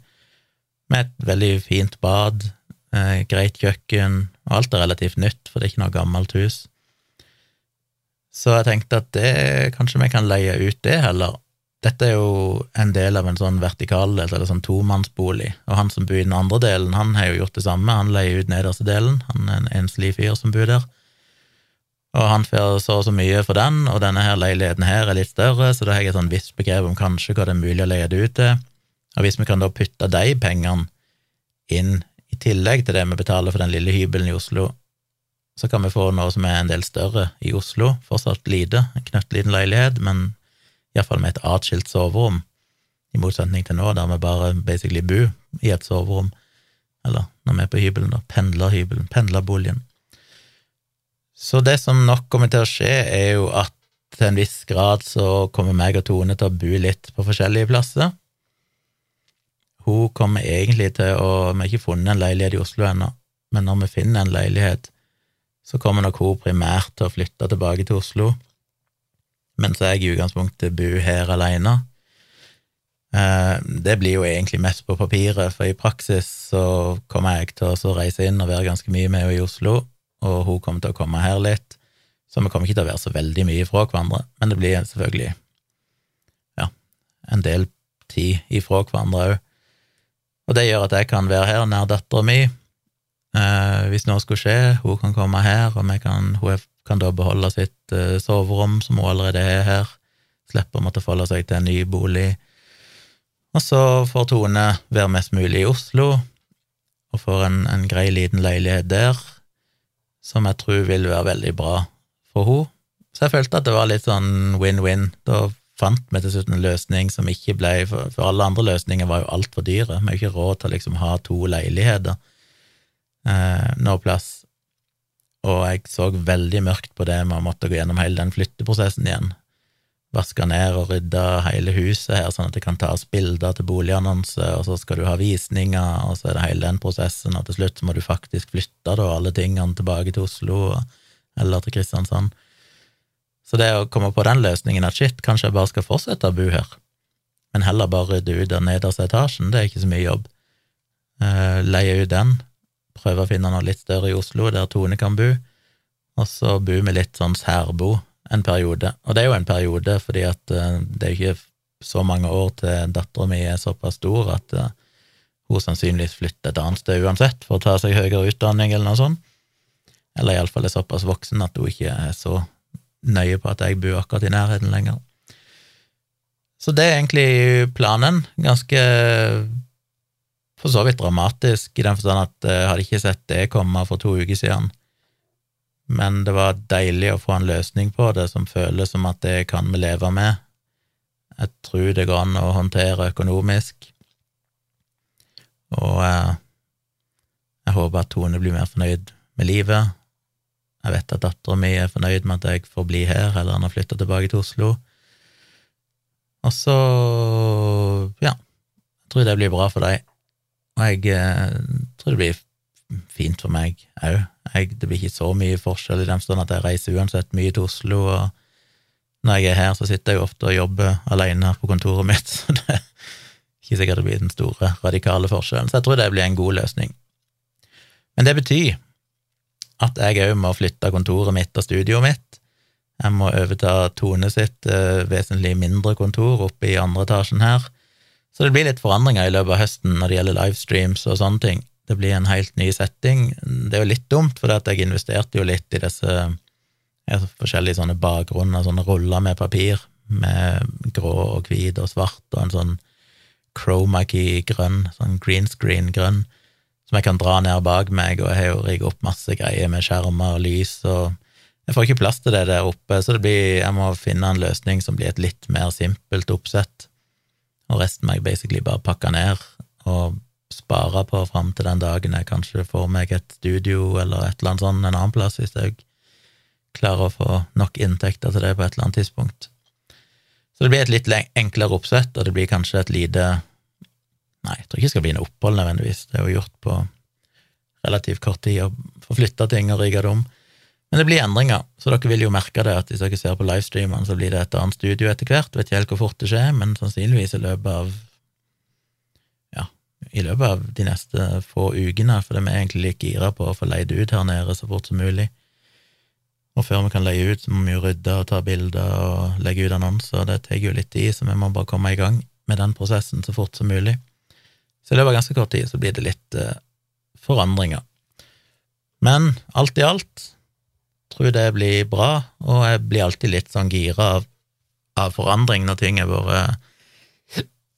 Med et veldig fint bad, eh, greit kjøkken, og alt er relativt nytt, for det er ikke noe gammelt hus. Så jeg tenkte at det, kanskje vi kan leie ut det heller, dette er jo en del av en sånn vertikaldel, eller sånn tomannsbolig, og han som bor i den andre delen, han har jo gjort det samme, han leier ut nederste delen, han er en enslig fyr som bor der, og han får så og så mye for den, og denne her leiligheten her er litt større, så da har jeg et sånn visst begrep om kanskje hva det er mulig å leie det ut til, og hvis vi kan da putte de pengene inn i tillegg til det vi betaler for den lille hybelen i Oslo, så kan vi få noe som er en del større i Oslo, fortsatt lite, en knøttliten leilighet, men iallfall med et atskilt soverom, i motsetning til nå, der vi bare basically bor i et soverom, eller når vi er på hybelen, da, pendlerhybelen, pendlerboligen. Så det som nok kommer til å skje, er jo at til en viss grad så kommer meg og Tone til å bo litt på forskjellige plasser. Hun kommer egentlig til å Vi har ikke funnet en leilighet i Oslo ennå, men når vi finner en leilighet, så kommer nok hun primært til å flytte tilbake til Oslo mens jeg i utgangspunktet bor her alene. Eh, det blir jo egentlig mest på papiret, for i praksis så kommer jeg til å reise inn og være ganske mye med henne i Oslo, og hun kommer til å komme her litt, så vi kommer ikke til å være så veldig mye fra hverandre, men det blir selvfølgelig ja, en del tid ifra hverandre òg. Og det gjør at jeg kan være her nær dattera mi. Eh, hvis noe skulle skje, hun kan komme her, og kan, hun kan da beholde sitt eh, soverom, som hun allerede er her, slipper å måtte forholde seg til en ny bolig. Og så får Tone være mest mulig i Oslo, og får en, en grei, liten leilighet der, som jeg tror vil være veldig bra for henne. Så jeg følte at det var litt sånn win-win. Da fant vi til slutt en løsning som ikke ble For, for alle andre løsninger var jo altfor dyre. Vi har ikke råd til å liksom ha to leiligheter eh, noe plass. Og jeg så veldig mørkt på det med å måtte gå gjennom hele den flytteprosessen igjen. Vaske ned og rydde hele huset her, sånn at det kan tas bilder til boligannonse, og så skal du ha visninger, og så er det hele den prosessen, og til slutt må du faktisk flytte da alle tingene tilbake til Oslo eller til Kristiansand. Så det å komme på den løsningen at shit, kanskje jeg bare skal fortsette å bo her, men heller bare rydde ut den nederste etasjen, det er ikke så mye jobb. Uh, leie ut den, prøve å finne noe litt større i Oslo der Tone kan bo, og så bo med litt sånn særbo en periode. Og det er jo en periode fordi at uh, det er ikke så mange år til dattera mi er såpass stor at uh, hun sannsynligvis flytter et annet sted uansett for å ta seg høyere utdanning eller noe sånt, eller iallfall er såpass voksen at hun ikke er så nøye på at jeg bor akkurat i nærheten lenger. Så det er egentlig planen. Ganske for så vidt dramatisk, i den forstand at jeg hadde ikke sett det komme for to uker siden. Men det var deilig å få en løsning på det som føles som at det kan vi leve med. Jeg tror det går an å håndtere økonomisk. Og eh, jeg håper at Tone blir mer fornøyd med livet, jeg vet at dattera mi er fornøyd med at jeg får bli her, eller han har flytta tilbake til Oslo. Og så, ja, jeg tror det blir bra for deg. Og jeg eh, tror det blir fint for meg òg. Det blir ikke så mye forskjell i den forstand at jeg reiser uansett mye til Oslo, og når jeg er her, så sitter jeg jo ofte og jobber alene på kontoret mitt, så det er ikke sikkert det blir den store, radikale forskjellen. Så jeg tror det blir en god løsning. Men det betyr at jeg òg må flytte kontoret mitt og studioet mitt. Jeg må overta Tone sitt eh, vesentlig mindre kontor oppe i andre etasjen her. Så det blir litt forandringer i løpet av høsten når det gjelder livestreams og sånne ting. Det blir en helt ny setting. Det er jo litt dumt, for jeg investerte jo litt i disse forskjellige sånne bakgrunner, sånne ruller med papir, med grå og hvit og svart, og en sånn chroma key grønn, sånn green screen grønn som jeg kan dra ned bak meg, og jeg har jo rigget opp masse greier med skjermer og lys, og jeg får ikke plass til det der oppe, så blir, jeg må finne en løsning som blir et litt mer simpelt oppsett, og resten må jeg basically bare pakke ned og spare på fram til den dagen jeg kanskje får meg et studio eller et eller annet sånt en annen plass, hvis jeg klarer å få nok inntekter til det på et eller annet tidspunkt. Så det blir et litt enklere oppsett, og det blir kanskje et lite Nei, jeg tror ikke det skal bli noe opphold nødvendigvis, det er jo gjort på relativt kort tid å få flytta ting og rigga det om. Men det blir endringer, så dere vil jo merke det at hvis dere ser på livestreamene, så blir det et annet studio etter hvert. Vet ikke helt hvor fort det skjer, men sannsynligvis i løpet av ja, i løpet av de neste få ukene, for vi er egentlig like gira på å få leid ut her nede så fort som mulig. Og før vi kan leie ut, så må vi jo rydde og ta bilder og legge ut annonser, det tar jo litt tid, så vi må bare komme i gang med den prosessen så fort som mulig. Så i løpet av ganske kort tid så blir det litt eh, forandringer. Men alt i alt tror det blir bra, og jeg blir alltid litt sånn gira av, av forandring når ting har vært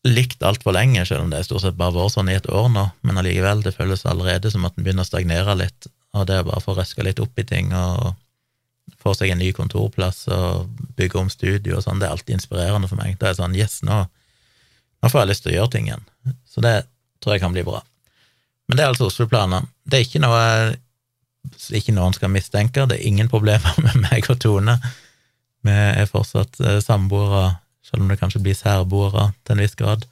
likt altfor lenge, selv om det stort sett bare vært sånn i et år nå, men allikevel, det føles allerede som at en begynner å stagnere litt, og det å bare få røska litt opp i ting og få seg en ny kontorplass og bygge om studio og sånn, det er alltid inspirerende for meg. Da er det sånn yes, nå, nå får jeg lyst til å gjøre ting igjen. Så det tror jeg kan bli bra. Men det er altså Oslo-planene. Det er ikke noe ikke noen skal mistenke, det er ingen problemer med meg og Tone. Vi er fortsatt eh, samboere, selv om det kanskje blir særboere til en viss grad,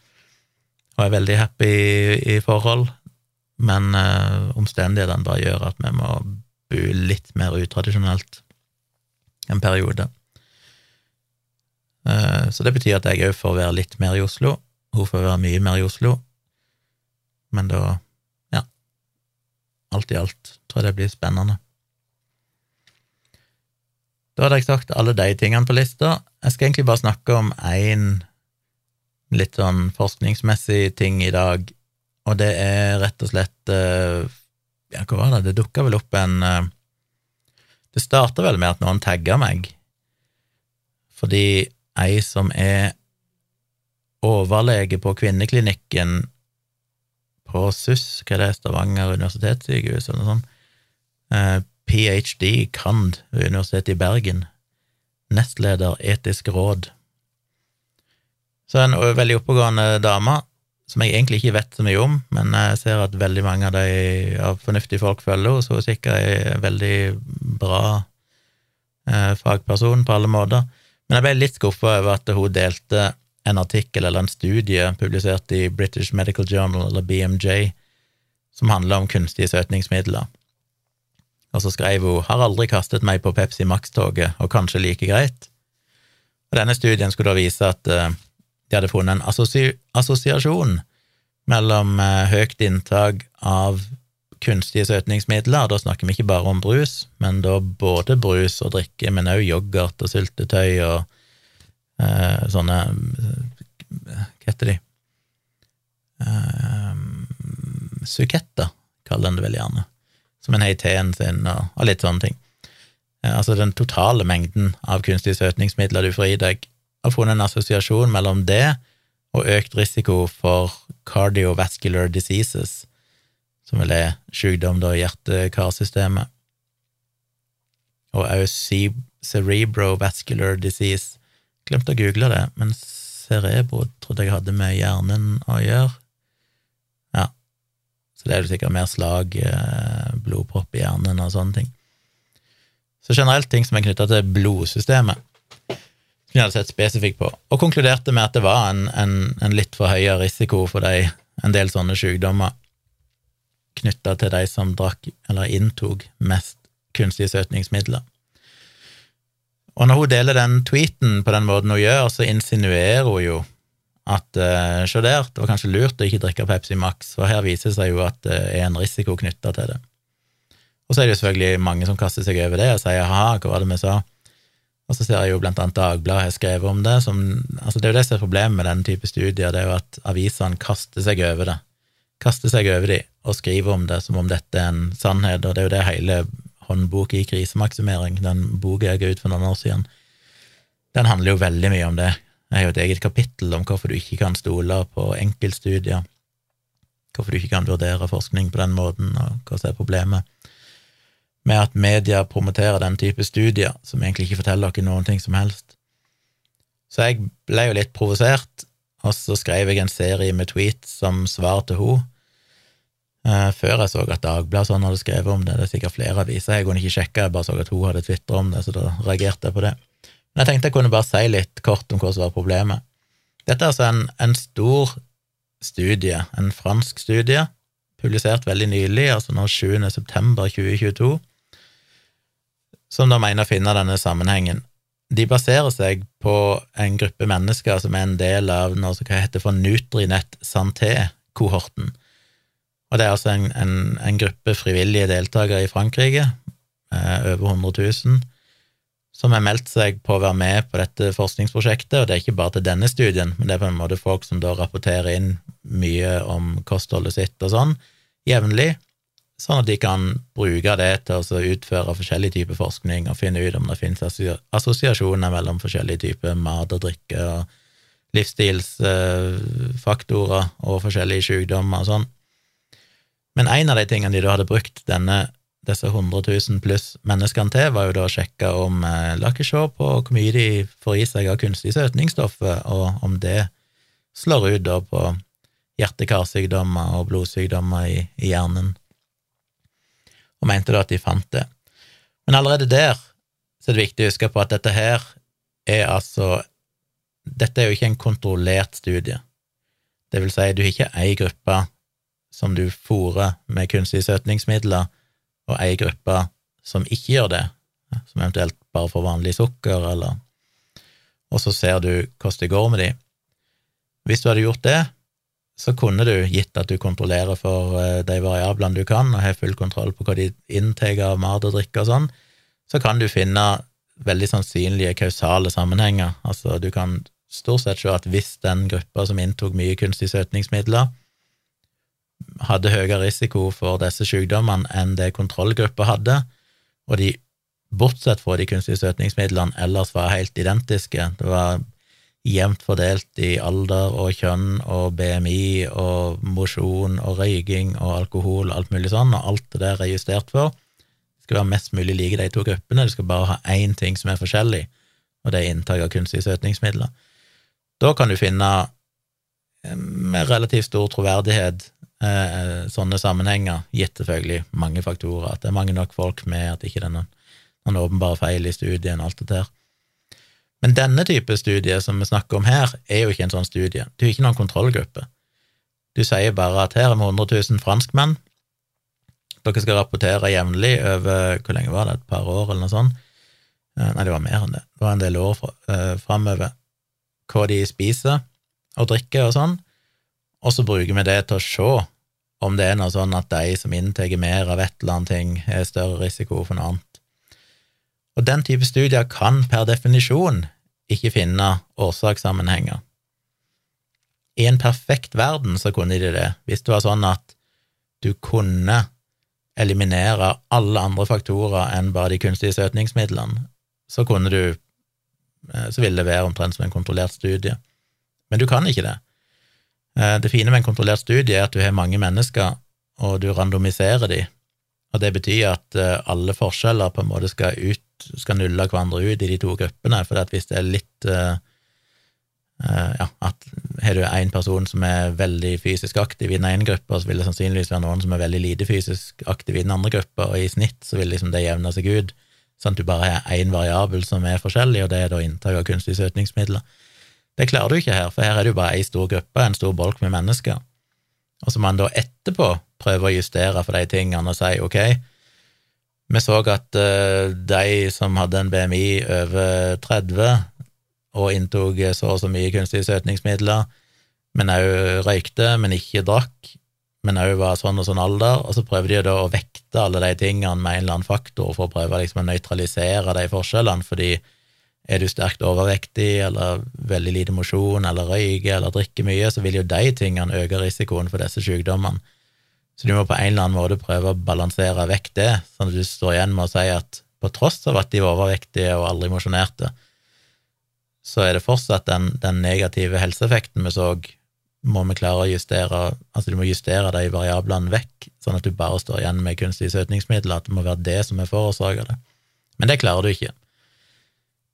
og er veldig happy i, i forhold, men uh, omstendighetene bare gjør at vi må bo litt mer utradisjonelt en periode. Uh, så det betyr at jeg òg får være litt mer i Oslo, hun får være mye mer i Oslo, men da, ja, alt i alt tror jeg det blir spennende. Da hadde jeg sagt alle de tingene på lista. Jeg skal egentlig bare snakke om én litt sånn forskningsmessig ting i dag, og det er rett og slett eh, Ja, hva var det? Det dukka vel opp en eh, Det starta vel med at noen tagga meg, fordi ei som er overlege på kvinneklinikken på SUS, hva er det, Stavanger universitetssykehus, eller noe sånt, ph.d. Kand ved Universitetet i Bergen, nestleder Etisk råd. Så en veldig oppegående dame som jeg egentlig ikke vet så mye om, men jeg ser at veldig mange av de av fornuftige folk følger henne, så hun er sikkert en veldig bra eh, fagperson på alle måter. Men jeg ble litt skuffa over at hun delte en artikkel eller en studie publisert i British Medical Journal, eller BMJ, som handler om kunstige søtningsmidler. Og så skrev hun 'Har aldri kastet meg på Pepsi Max-toget, og kanskje like greit'. Og Denne studien skulle da vise at uh, de hadde funnet en assosi assosiasjon mellom uh, høyt inntak av kunstige søtningsmidler, da snakker vi ikke bare om brus, men da både brus og drikke, men også yoghurt og syltetøy og eh, sånne Hva heter de? Suketter, kaller en det vel gjerne som en har i teen sin, og, og, litt sånne ting. Eh, altså den totale mengden av kunstige søtningsmidler du får i deg, har funnet en assosiasjon mellom det og økt risiko for cardiovascular diseases, som vel er sykdom i hjerte-karsystemet, og også cerebrovascular disease. Glemte å google det, men cerebro trodde jeg hadde med hjernen å gjøre. Så det er jo sikkert mer slag, eh, blodpropp i hjernen og sånne ting. Så generelt ting som er knytta til blodsystemet, som jeg hadde sett spesifikt på, og konkluderte med at det var en, en, en litt for høy risiko for de, en del sånne sykdommer knytta til de som drakk eller inntok mest kunstige søtningsmidler. Og når hun deler den tweeten på den måten hun gjør, så insinuerer hun jo at uh, se der, det var kanskje lurt å ikke drikke Pepsi Max, for her viser det seg jo at det er en risiko knytta til det. Og så er det jo selvfølgelig mange som kaster seg over det og sier ha, hva var det vi sa? Og så ser jeg jo blant annet Dagbladet har skrevet om det. Som, altså det er jo det som er problemet med den type studier, det er jo at avisene kaster seg over det. Kaster seg over de og skriver om det som om dette er en sannhet, og det er jo det hele håndboka i krisemaksimering, den boka jeg ga ut for noen år siden, den handler jo veldig mye om det. Jeg har jo et eget kapittel om hvorfor du ikke kan stole på enkeltstudier, hvorfor du ikke kan vurdere forskning på den måten, og hva som er problemet med at media promoterer den type studier, som egentlig ikke forteller dere noen ting som helst. Så jeg ble jo litt provosert, og så skrev jeg en serie med tweets som svar til henne, eh, før jeg så at Dagbladet sånn hadde skrevet om det. Det er sikkert flere aviser, jeg kunne ikke sjekke, jeg bare så at hun hadde tvitra om det, så da reagerte jeg på det. Men jeg tenkte jeg kunne bare si litt kort om hva som var problemet. Dette er altså en, en stor studie, en fransk studie, publisert veldig nylig, altså nå 7. september 2022, som da mener å finne denne sammenhengen. De baserer seg på en gruppe mennesker som er en del av noe som heter for Nutrinet Santé-kohorten. Og det er altså en, en, en gruppe frivillige deltakere i Frankrike, eh, over 100 000, som har meldt seg på å være med på dette forskningsprosjektet, og det er ikke bare til denne studien, men det er på en måte folk som da rapporterer inn mye om kostholdet sitt og sånn, jevnlig, sånn at de kan bruke det til å utføre forskjellig type forskning og finne ut om det finnes assosiasjoner mellom forskjellige typer mat og drikke og livsstilsfaktorer og forskjellige sykdommer og sånn. Men en av de tingene de da hadde brukt denne disse 100 000 pluss menneskene til, var jo da å sjekke om eh, La på hvor mye de får i seg av kunstig søtningsstoffer, og om det slår ut da på hjerte-karsykdommer og blodsykdommer i, i, hjernen, og mente da at de fant det. Men allerede der så er det viktig å huske på at dette her er altså Dette er jo ikke en kontrollert studie. Det vil si, du har ikke ei gruppe som du fòrer med kunstige søtningsmidler, og ei gruppe som ikke gjør det, som eventuelt bare får vanlig sukker, eller Og så ser du hvordan det går med de. Hvis du hadde gjort det, så kunne du, gitt at du kontrollerer for eh, de variablene du kan, og har full kontroll på hva de inntar av mat og drikke og sånn, så kan du finne veldig sannsynlige kausale sammenhenger. Altså, du kan stort sett se at hvis den gruppa som inntok mye kunstige søtningsmidler, hadde høyere risiko for disse sykdommene enn det kontrollgruppa hadde, og de, bortsett fra de kunstige søtningsmidlene, ellers var helt identiske. Det var jevnt fordelt i alder og kjønn og BMI og mosjon og røyking og alkohol og alt mulig sånn, og alt det der er justert for. Det skal være mest mulig like de to gruppene, du skal bare ha én ting som er forskjellig, og det er inntak av kunstige søtningsmidler. Da kan du finne eh, med relativt stor troverdighet eh, sånne sammenhenger, gitt selvfølgelig mange faktorer, at det er mange nok folk med, at ikke det er noen, noen åpenbare feil i studien og alt det der. Men denne type studie som vi snakker om her, er jo ikke en sånn studie. Du er ikke noen kontrollgruppe. Du sier bare at her er vi 100 000 franskmenn, dere skal rapportere jevnlig over hvor lenge var det, et par år eller noe sånt? Eh, nei, det var mer enn det. Det var en del år uh, framover. Hva de spiser og drikker og sånn, og så bruker vi det til å se om det er noe sånn at de som inntar mer av et eller annet ting, har større risiko for noe annet. Og den type studier kan per definisjon ikke finne årsakssammenhenger. I en perfekt verden så kunne de det, hvis det var sånn at du kunne eliminere alle andre faktorer enn bare de kunstige søtningsmidlene, så kunne du eh, så ville det være omtrent som en kontrollert studie. Men du kan ikke det. Eh, det fine med en kontrollert studie er at du har mange mennesker, og du randomiserer de, og det betyr at eh, alle forskjeller på en måte skal, ut, skal nulle hverandre ut i de to gruppene, for hvis det er litt ja, at har du én person som er veldig fysisk aktiv i den ene gruppa, så vil det sannsynligvis være noen som er veldig lite fysisk aktiv i den andre gruppa, og i snitt så vil liksom det jevne seg ut, sånn at du bare har én variabel som er forskjellig, og det er da inntak av kunstige søtningsmidler. Det klarer du ikke her, for her er det jo bare ei stor gruppe, en stor bolk med mennesker. Og så må man da etterpå prøve å justere for de tingene og si ok, vi så at uh, de som hadde en BMI over 30 og inntok så og så mye kunstige søtningsmidler, men òg røykte, men ikke drakk, men òg var sånn og sånn alder, og så prøver de da å vekte alle de tingene med en eller annen faktor for å prøve liksom å nøytralisere de forskjellene, fordi er du sterkt overvektig eller veldig lite mosjon eller røyker eller drikker mye, så vil jo de tingene øke risikoen for disse sykdommene. Så du må på en eller annen måte prøve å balansere vekk det, sånn at du står igjen med å si at på tross av at de var overvektige og aldri mosjonerte, så er det fortsatt den, den, negative helseeffekten vi så, må vi klare å justere Altså du må justere de variablene vekk, sånn at du bare står igjen med kunstige søtningsmidler, at det må være det som er forårsaka det. Men det klarer du ikke.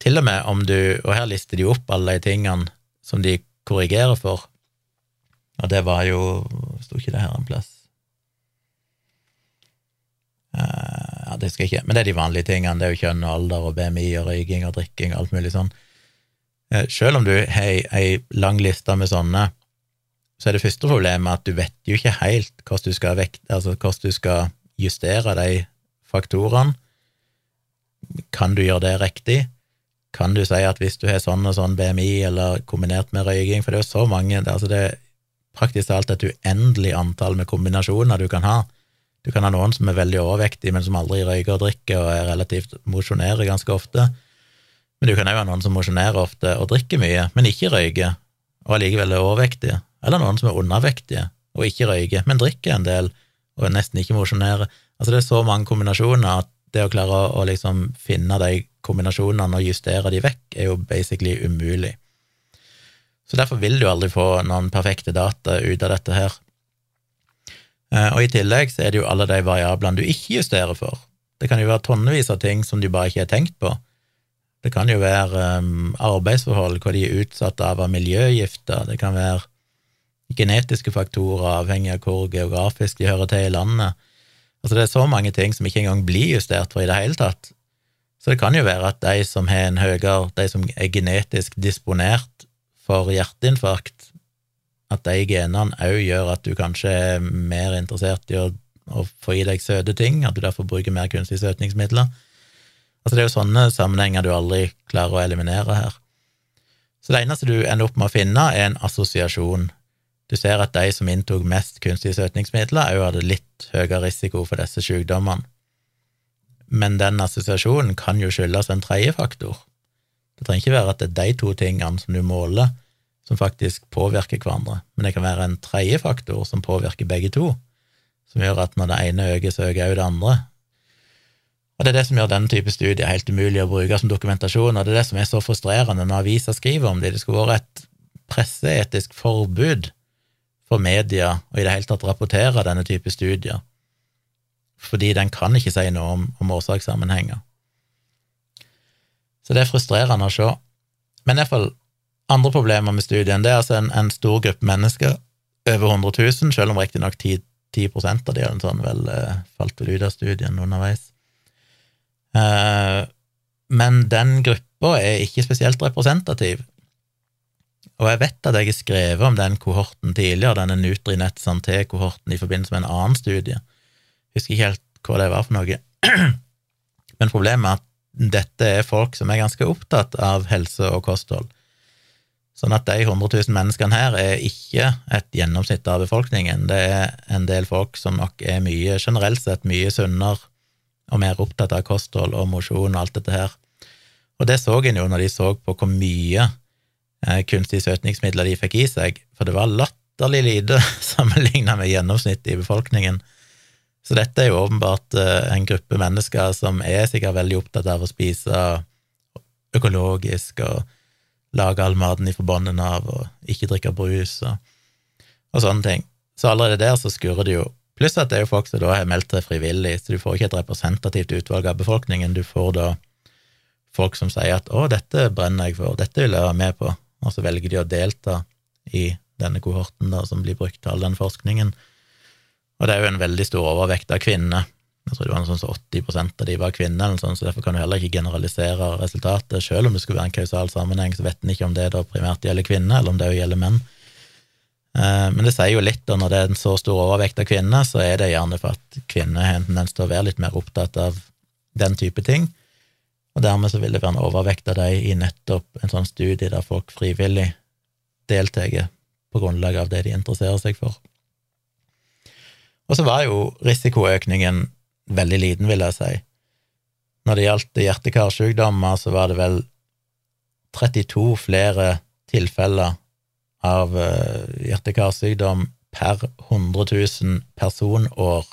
Til og med om du Og her lister de opp alle de tingene som de korrigerer for, og det var jo Sto ikke det her en plass? Uh, ja, det skal jeg ikke Men det er de vanlige tingene. Det er jo kjønn og alder og BMI og røyking og drikking og alt mulig sånn. Uh, selv om du har ei lang liste med sånne, så er det første problemet at du vet jo ikke helt hvordan du skal, vekt, altså hvordan du skal justere de faktorene. Kan du gjøre det riktig? Kan du si at hvis du har sånn og sånn BMI, eller kombinert med røyking, for det er jo så mange altså Det er praktisk talt et uendelig antall med kombinasjoner du kan ha. Du kan ha noen som er veldig overvektige, men som aldri røyker og drikker, og er relativt mosjonerer ganske ofte. Men du kan òg ha noen som mosjonerer ofte og drikker mye, men ikke røyker, og allikevel er overvektige. Eller noen som er undervektige og ikke røyker, men drikker en del og nesten ikke mosjonerer. Altså, det er så mange kombinasjoner at det å klare å, å liksom finne de kombinasjonene og justere de vekk, er jo basically umulig. Så derfor vil du aldri få noen perfekte data ut av dette her. Eh, og i tillegg så er det jo alle de variablene du ikke justerer for. Det kan jo være tonnevis av ting som du bare ikke har tenkt på. Det kan jo være um, arbeidsforhold, hvor de er utsatt av av miljøgifter, det kan være genetiske faktorer avhengig av hvor geografisk de hører til i landet. Altså Det er så mange ting som ikke engang blir justert for i det hele tatt. Så det kan jo være at de som har en høyere, de som er genetisk disponert for hjerteinfarkt, at de genene òg gjør at du kanskje er mer interessert i å, å, få i deg søte ting, at du derfor bruker mer kunstige søtningsmidler. Altså Det er jo sånne sammenhenger du aldri klarer å eliminere her. Så det eneste du ender opp med å finne, er en assosiasjon. Du ser at de som inntok mest kunstige søtningsmidler, òg hadde litt høyere risiko for disse sykdommene men den assosiasjonen kan jo skyldes en tredje faktor. Det trenger ikke være at det er de to tingene som du måler, som faktisk påvirker hverandre, men det kan være en tredje faktor som påvirker begge to, som gjør at når det ene øker, så øker òg det andre. Og Det er det som gjør denne type studier helt umulig å bruke som dokumentasjon, og det er det som er så frustrerende når aviser skriver om det. Det skulle vært et presseetisk forbud for media å i det hele tatt rapportere denne type studier, fordi den kan ikke si noe om, om årsakssammenhenger. Så det er frustrerende å se. Men iallfall andre problemer med studien det er altså en, en stor gruppe mennesker, over 100 000, selv om riktignok 10, 10 av de sånn vel eh, falt vel ut av studien underveis. Eh, men den gruppa er ikke spesielt representativ. Og jeg vet at jeg har skrevet om den kohorten tidligere, denne Nutrinett Santé-kohorten, i forbindelse med en annen studie. Jeg husker ikke helt hva det var for noe. Men problemet er at dette er folk som er ganske opptatt av helse og kosthold. Sånn at de 100 000 menneskene her er ikke et gjennomsnitt av befolkningen. Det er en del folk som nok er mye, generelt sett mye sunnere og mer opptatt av kosthold og mosjon og alt dette her. Og det så en jo når de så på hvor mye kunstige søtningsmidler de fikk i seg, for det var latterlig lite sammenlignet med gjennomsnittet i befolkningen. Så dette er jo åpenbart eh, en gruppe mennesker som er sikkert veldig opptatt av å spise økologisk og lage all maten ifra bunnen av, og ikke drikke brus og, og, sånne ting. Så allerede der så skurrer det jo. Pluss at det er jo folk som da har meldt seg frivillig, så du får ikke et representativt utvalg av befolkningen. Du får da folk som sier at 'å, dette brenner jeg for, dette vil jeg være med på', og så velger de å delta i denne kohorten da, som blir brukt til all den forskningen. Og det er jo en veldig stor overvekt av kvinner. Jeg tror det var noe sånn som 80% av de var kvinner, sånn, så derfor kan du heller ikke generalisere resultatet. Selv om det skulle være en kausal sammenheng, så vet en ikke om det da primært gjelder kvinner, eller om det gjelder menn. Eh, men det sier jo litt, og når det er en så stor overvekt av kvinner, så er det gjerne for at kvinner har en tendens til å være litt mer opptatt av den type ting, og dermed så vil det være en overvekt av dem i nettopp en sånn studie der folk frivillig deltar på grunnlag av det de interesserer seg for. Og så var jo risikoøkningen veldig liten, vil jeg si. Når det gjaldt hjerte-karsykdommer, så var det vel 32 flere tilfeller av eh, hjerte-karsykdom per 100 000 personår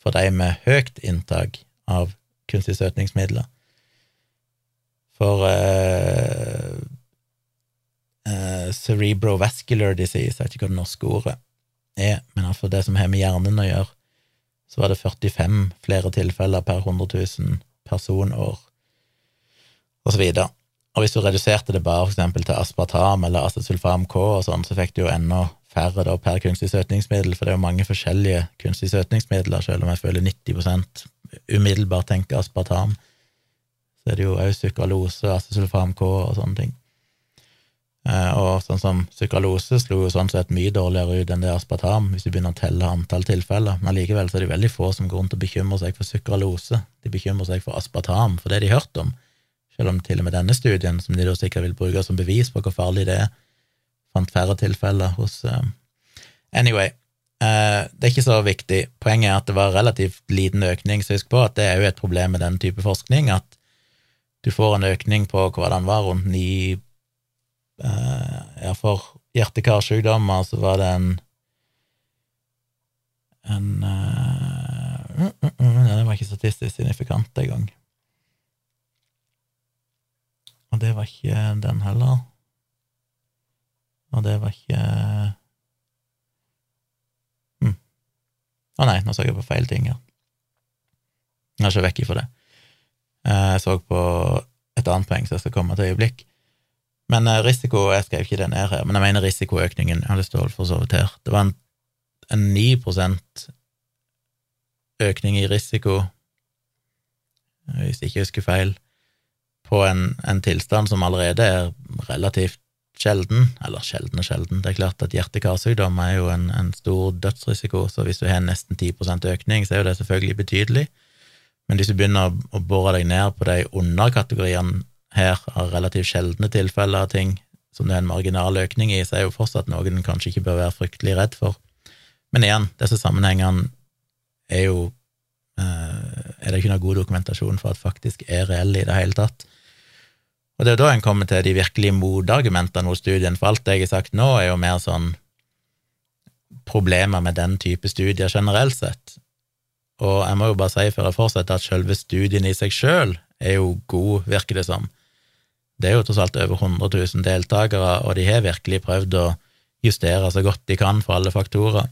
for de med høyt inntak av kunstig søtningsmidler. For uh, uh, cerebrovascular disease, jeg vet ikke hva det norske ordet er, men altså det som har med hjernen å gjøre, så var det 45 flere tilfeller per 100 000 personår, og så videre. Og hvis du reduserte det bare for eksempel til aspartam eller acesulfam K og sånn, så fikk du jo enda færre da per kunstig søtningsmiddel, for det er jo mange forskjellige kunstige søtningsmidler, selv om jeg føler 90% umiddelbart tenker aspartam. Så er det jo òg sukralose, acesulfam K og sånne ting. Eh, og sånn som sukralose slo jo sånn sett mye dårligere ut enn det aspartam, hvis du begynner å telle antall tilfeller, men likevel er det veldig få som går rundt og bekymrer seg for sukralose, de bekymrer seg for aspartam, for det de hørt om, selv om til og med denne studien, som de da sikkert vil bruke som bevis på hvor farlig det er, fant færre tilfeller hos uh... Anyway, uh, det er ikke så viktig. Poenget er at det var relativt liten økning, så husk på at det er jo et problem med den type forskning, at du får en økning på hva den var, rundt ni Eh, ja, for hjerte-karsykdommer så var det en en uh, uh, uh, Det var ikke statistisk signifikant engang. Og det var ikke den heller. Og det var ikke hm. Å hm. oh, nei, nå så jeg på feil ting her. Jeg er ikke vekk ifra det. Eh, jeg så på et annet poeng som jeg skal komme til øyeblikk. Men eh, risiko Jeg skrev ikke det ned her, men jeg mener risikoøkningen. Jeg hadde stått for så vidt her. Det var en, en 9 økning i risiko, hvis jeg ikke husker feil, på en, en, tilstand som allerede er relativt sjelden, eller sjelden og sjelden. Det er klart at hjerte-karsykdom er jo en, en, stor dødsrisiko, så hvis du har nesten 10 økning, så er jo det selvfølgelig betydelig. Men hvis du begynner å bore deg ned på de underkategoriene her av relativt sjeldne tilfeller av ting som det er en marginal økning i, så er jo fortsatt noe en kanskje ikke bør være fryktelig redd for. Men igjen, disse sammenhengene er jo eh, Er det ikke noe god dokumentasjon for at faktisk er reelle i det hele tatt? Og det er jo da en kommer til de virkelige motargumentene hos studien, for alt det jeg har sagt nå, er jo mer sånn problemer med den type studier generelt sett. Og jeg må jo bare si før jeg fortsetter, at selve studien i seg sjøl er jo god, virker det som. Det er jo tross alt over 100 000 deltakere, og de har virkelig prøvd å justere så godt de kan for alle faktorer.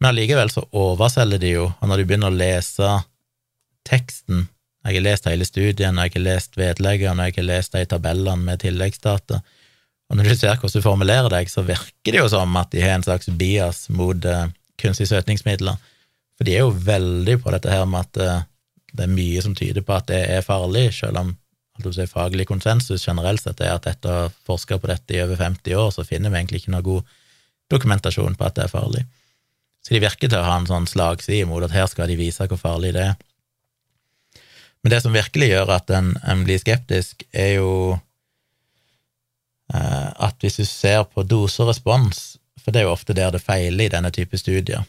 Men allikevel så overselger de jo, og når de begynner å lese teksten Jeg har lest hele studien, jeg har lest vedleggene, jeg har lest de tabellene med tilleggsdata, og når du ser hvordan du formulerer deg, så virker det jo som at de har en slags bias mot uh, kunstige søtningsmidler. For de er jo veldig på dette her med at uh, det er mye som tyder på at det er farlig, selv om si, faglig konsensus generelt sett er at etter å forska på dette i over 50 år, så finner vi egentlig ikke noe god dokumentasjon på at det er farlig. Så de virker til å ha en sånn slagside mot at her skal de vise hvor farlig det er. Men det som virkelig gjør at en, en blir skeptisk, er jo eh, at hvis du ser på dose og respons, for det er jo ofte der det feiler i denne type studier,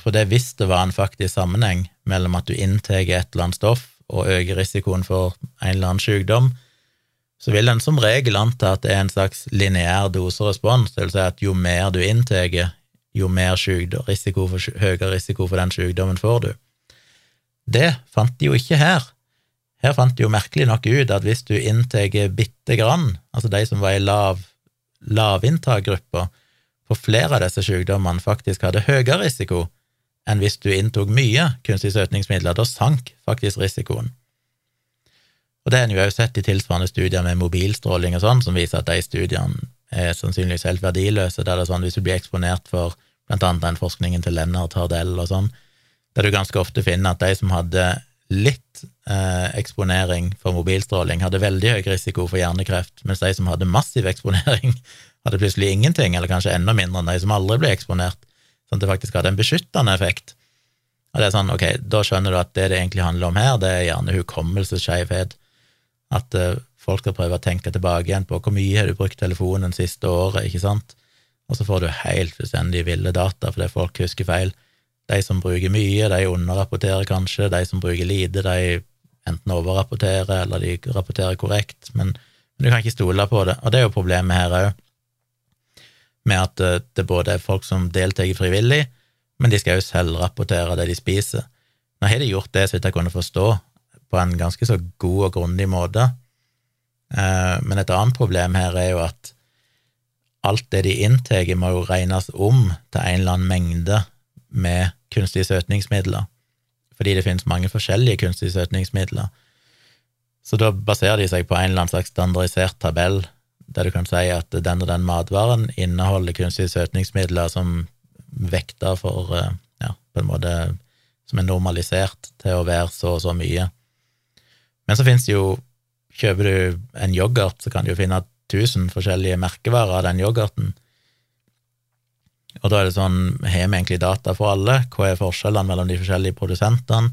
for det hvis det var en faktisk sammenheng mellom at du inntar et eller annet stoff og øker risikoen for en eller annen sykdom, så vil en som regel anta at det er en slags lineær doserespons, det vil si at jo mer du inntar, jo mer risiko for, høyere risiko for den sykdommen får du. Det fant de jo ikke her. Her fant de jo merkelig nok ut at hvis du inntar bitte grann, altså de som var i lav, lavinntakgruppa, for flere av disse sykdommene faktisk hadde høyere risiko enn hvis du inntok mye kunstig søtningsmidler. Da sank faktisk risikoen. Og det har en jo også sett i tilsvarende studier med mobilstråling og sånn, som viser at de studiene er sannsynligvis helt verdiløse, der det er sånn hvis du blir eksponert for blant annet den forskningen til Lennart Hardell og sånn, der du ganske ofte finner at de som hadde litt eh, eksponering for mobilstråling, hadde veldig høy risiko for hjernekreft, mens de som hadde massiv eksponering, hadde plutselig ingenting, eller kanskje enda mindre enn de som aldri ble eksponert, sånn at det faktisk hadde en beskyttende effekt. Og det er sånn, ok, Da skjønner du at det det egentlig handler om her, det er gjerne hukommelsesskeivhet. At uh, folk skal prøve å tenke tilbake igjen på hvor mye har du brukt telefonen siste året, ikke sant? Og så får du helt fullstendig ville data fordi folk husker feil. De som bruker mye, de underrapporterer kanskje, de som bruker lite, de enten overrapporterer eller de rapporterer korrekt, men, men du kan ikke stole på det. Og det er jo problemet her òg med at eh, det både er folk som deltar frivillig, men de skal jo selv rapportere det de spiser. Nå har de gjort det, så vidt jeg kunne forstå, på en ganske så god og grundig måte, eh, men et annet problem her er jo at alt det de inntar, må jo regnes om til en eller annen mengde med kunstige søtningsmidler, fordi det finnes mange forskjellige kunstige søtningsmidler. Så da baserer de seg på en eller annen slags standardisert tabell der du kan si at den og den matvaren inneholder kunstige søtningsmidler som vekter for eh, ja, på en måte som er normalisert til å være så og så mye. Men så finnes det jo Kjøper du en yoghurt, så kan du jo finne 1000 forskjellige merkevarer av den yoghurten. Og da er det sånn, har vi egentlig data for alle? Hva er forskjellene mellom de forskjellige produsentene?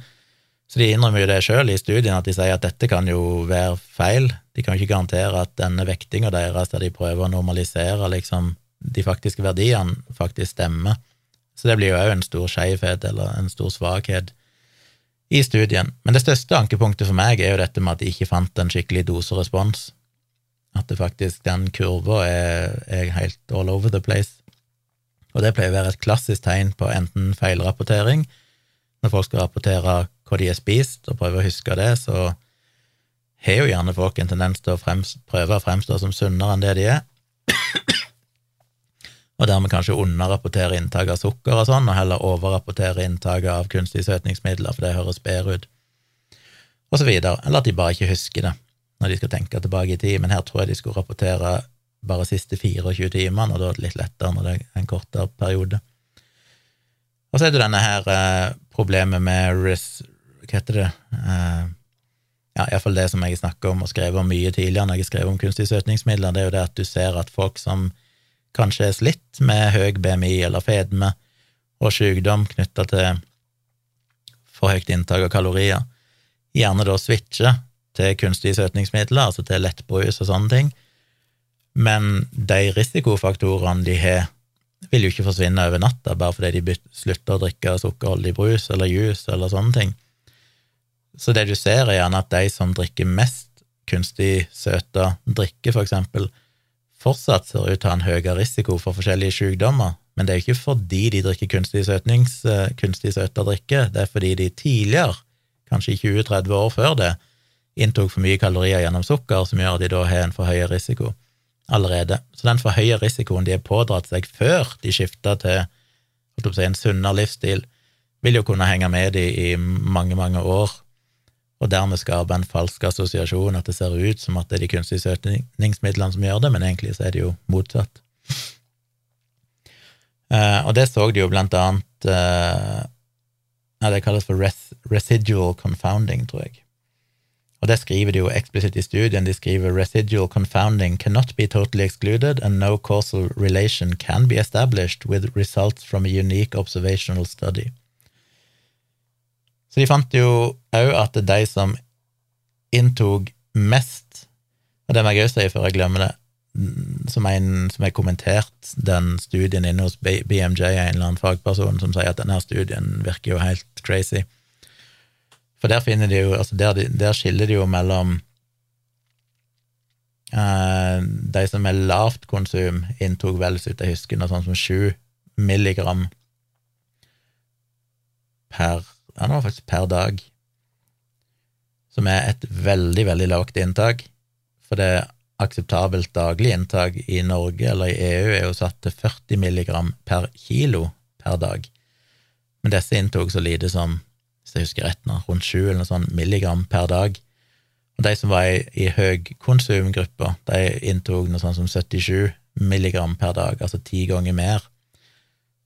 Så de innrømmer jo det sjøl i studien, at de sier at dette kan jo være feil. De kan ikke garantere at denne vektinga deres, der de prøver å normalisere liksom de faktiske verdiene, faktisk stemmer. Så det blir jo òg en stor skeivhet, eller en stor svakhet, i studien. Men det største ankepunktet for meg er jo dette med at de ikke fant en skikkelig doserespons. At det faktisk, den kurva er, er helt all over the place. Og det pleier å være et klassisk tegn på enten feilrapportering, når folk skal rapportere hva de har spist, og prøve å huske det, så har jo gjerne folk en tendens til å fremst, prøve å fremstå som sunnere enn det de er, og dermed kanskje underrapportere inntak av sukker og sånn, og heller overrapportere inntaket av kunstige søtningsmidler, for det høres bedre ut, og så videre, eller at de bare ikke husker det når de skal tenke tilbake i tid, men her tror jeg de skulle rapportere bare siste 24 timene, og da er det litt lettere når det er en kortere periode. Og så er det denne her eh, problemet med res, Hva heter det? Eh, ja, iallfall det som jeg snakker om og skrev om mye tidligere når jeg skrev om kunstige søtningsmidler, det er jo det at du ser at folk som kanskje er slitt med høy BMI eller fedme og sykdom knytta til for høyt inntak av kalorier, gjerne da switcher til kunstige søtningsmidler, altså til lettbrus og sånne ting, men de risikofaktorene de har vil jo ikke forsvinne over natta bare fordi de slutter å drikke sukkerholdig brus eller juice eller sånne ting. Så det du ser, er gjerne at de som drikker mest kunstig søta drikke, for eksempel, fortsatt ser ut til å ha en høyere risiko for forskjellige sykdommer, men det er jo ikke fordi de drikker kunstig, søtnings, eh, kunstig søta drikke, det er fordi de tidligere, kanskje 20-30 år før det, inntok for mye kalorier gjennom sukker, som gjør at de da har en for høy risiko allerede. Så den for høye risikoen de har pådratt seg før de skifta til si, en sunnere livsstil, vil jo kunne henge med de i mange, mange år, og dermed skape en falsk assosiasjon, at det ser ut som at det er de kunstige søtningsmidlene som gjør det, men egentlig så er det jo motsatt. Uh, og det så de jo blant annet uh, Det kalles for res residual confounding, tror jeg. Og det skriver de jo eksplisitt i studien. De skriver residual confounding cannot be totally excluded, and no causal relation can be established with results from a unique observational study. Så de fant jo òg at de som inntok mest Og det må jeg òg si før jeg glemmer det, som en som har kommentert den studien inne hos BMJ, en eller annen fagperson, som sier at denne studien virker jo helt crazy. For der finner de jo altså der, der skiller de jo mellom uh, De som er lavt konsum, inntok vel, så vidt jeg husker, noe som sju milligram per Ja, det var faktisk per dag, som er et veldig, veldig lavt inntak. For det akseptabelt daglig inntak i Norge eller i EU er jo satt til 40 milligram per kilo per dag. Men disse inntok så lite som hvis jeg husker rett nå, rundt sju eller noe sånn milligram per dag. Og de som var i, i høykonsumgruppa, de inntok noe sånt som 77 milligram per dag, altså ti ganger mer.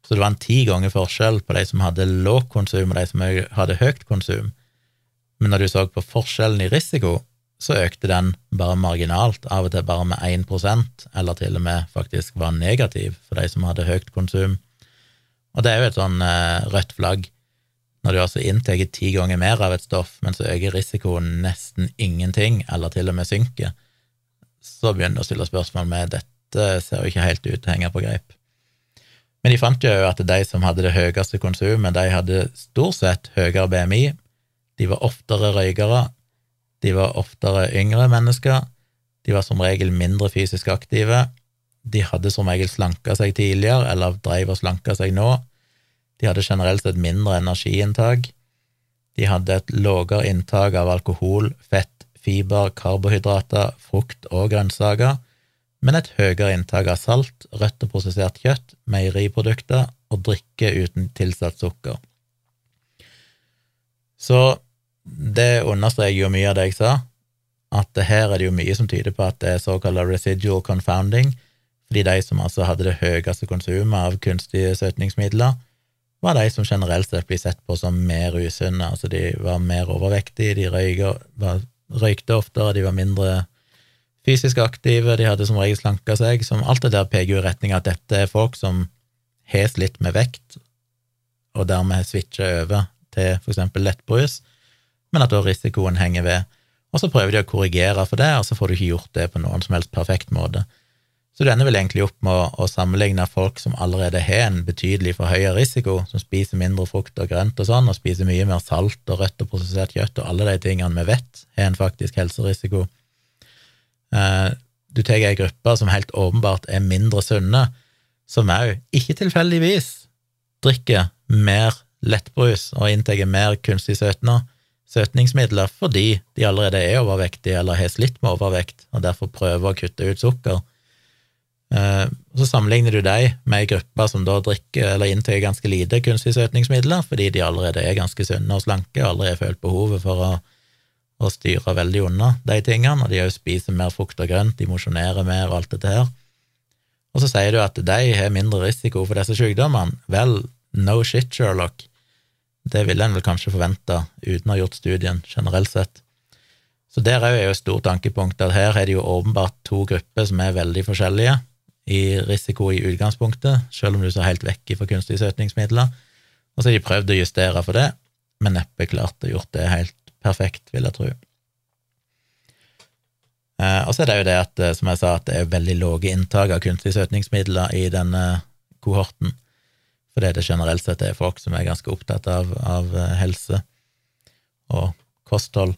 Så det var en ti ganger forskjell på de som hadde lågt konsum, og de som hadde høyt konsum. Men når du så på forskjellen i risiko, så økte den bare marginalt, av og til bare med 1% eller til og med faktisk var negativ for de som hadde høyt konsum. Og det er jo et sånn rødt flagg når du altså inntar ti ganger mer av et stoff, men så øker risikoen nesten ingenting, eller til og med synker, så begynner du å stille spørsmål med dette ser jo ikke helt ut til å henge på greip. Men de fant jo at de som hadde det høyeste konsumet, de hadde stort sett høyere BMI, de var oftere røykere, de var oftere yngre mennesker, de var som regel mindre fysisk aktive, de hadde som regel slanka seg tidligere, eller dreiv og slanka seg nå, de hadde generelt sett mindre energiinntak. De hadde et lavere inntak av alkohol, fett, fiber, karbohydrater, frukt og grønnsaker, men et høyere inntak av salt, rødt og prosessert kjøtt, meieriprodukter og drikke uten tilsatt sukker. Så det understreker jo mye av det jeg sa, at her er det jo mye som tyder på at det er såkalt residual confounding, fordi de som altså hadde det høyeste konsumet av kunstige søtningsmidler, var de som generelt sett blir sett på som mer usunne. Altså, de var mer overvektige, de røyker, var, røykte oftere, de var mindre fysisk aktive, de hadde som regel slanka seg. Som alt det der peker jo i retning av at dette er folk som har slitt med vekt, og dermed switcher over til for eksempel lettbrus, men at da risikoen henger ved. Og så prøver de å korrigere for det, og så får du ikke gjort det på noen som helst perfekt måte. Så du ender vel egentlig opp med å sammenligne folk som allerede har en betydelig for høy risiko, som spiser mindre frukt og grønt og sånn, og spiser mye mer salt og rødt og prosessert kjøtt og alle de tingene vi vet har en faktisk helserisiko. Eh, du tar ei gruppe som helt åpenbart er mindre sunne, som òg, ikke tilfeldigvis, drikker mer lettbrus og inntar mer kunstig søtner, søtningsmidler fordi de allerede er overvektige eller har slitt med overvekt og derfor prøver å kutte ut sukker. Eh, så sammenligner du dem med ei gruppe som da drikker eller inntar ganske lite kunstig søtningsmidler, fordi de allerede er ganske sunne og slanke og aldri har følt behovet for å, å styrer veldig unna de tingene, og de òg spiser mer frukt og grønt, de mosjonerer mer og alt dette her. Og så sier du at de har mindre risiko for disse sykdommene. Vel, no shit, Sherlock. Det ville en vel kanskje forvente uten å ha gjort studien, generelt sett. Så der er jo et stort tankepunkt at her er det jo åpenbart to grupper som er veldig forskjellige, i risiko i utgangspunktet, selv om du ser helt vekk fra kunstige søtningsmidler. Og så har de prøvd å justere for det, men neppe klart å gjort det helt perfekt, vil jeg tro. Eh, og så er det jo det at, eh, som jeg sa, at det er veldig lave inntak av kunstige søtningsmidler i denne kohorten, fordi det generelt sett er folk som er ganske opptatt av, av eh, helse og kosthold.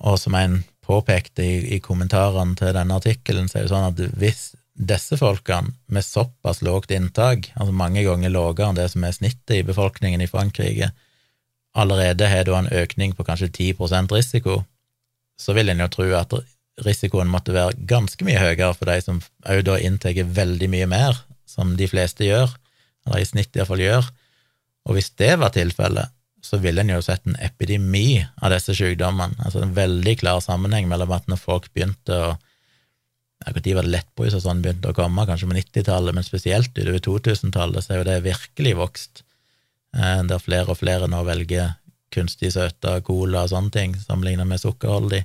Og som en påpekte i, i kommentarene til denne artikkelen, så er det sånn at hvis disse folkene med såpass lågt inntak, altså mange ganger lavere enn det som er snittet i befolkningen i Frankrike, allerede har du en økning på kanskje 10% risiko, så vil en jo tro at risikoen måtte være ganske mye høyere for de som òg da inntar veldig mye mer, som de fleste gjør, eller i snitt iallfall gjør. Og hvis det var tilfellet, så ville en jo sett en epidemi av disse sykdommene, altså en veldig klar sammenheng mellom at når folk begynte å Når var det lettbrus og sånn begynte å komme, kanskje på 90-tallet, men spesielt utover 2000-tallet, så er jo det virkelig vokst, der flere og flere nå velger kunstig søta cola og sånne ting, sammenlignet med sukkerholdig.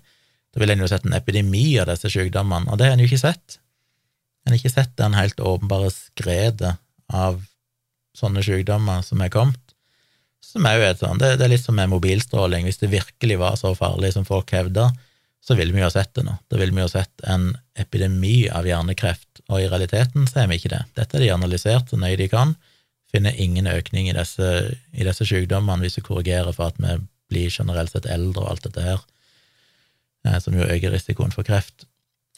Da ville en jo sett en epidemi av disse sykdommene, og det har en jo ikke sett. En har ikke sett den helt åpenbare skredet av sånne sykdommer som er kommet. Som er jo et sånn, det, det, er litt som med mobilstråling. Hvis det virkelig var så farlig som folk hevder, så ville vi jo ha sett det nå. Da ville vi jo sett en epidemi av hjernekreft, og i realiteten så er vi ikke det. Dette har de analysert så nøye de kan. Finner ingen økning i disse, i disse sykdommene hvis vi korrigerer for at vi blir generelt sett eldre og alt dette her, eh, som jo øker risikoen for kreft.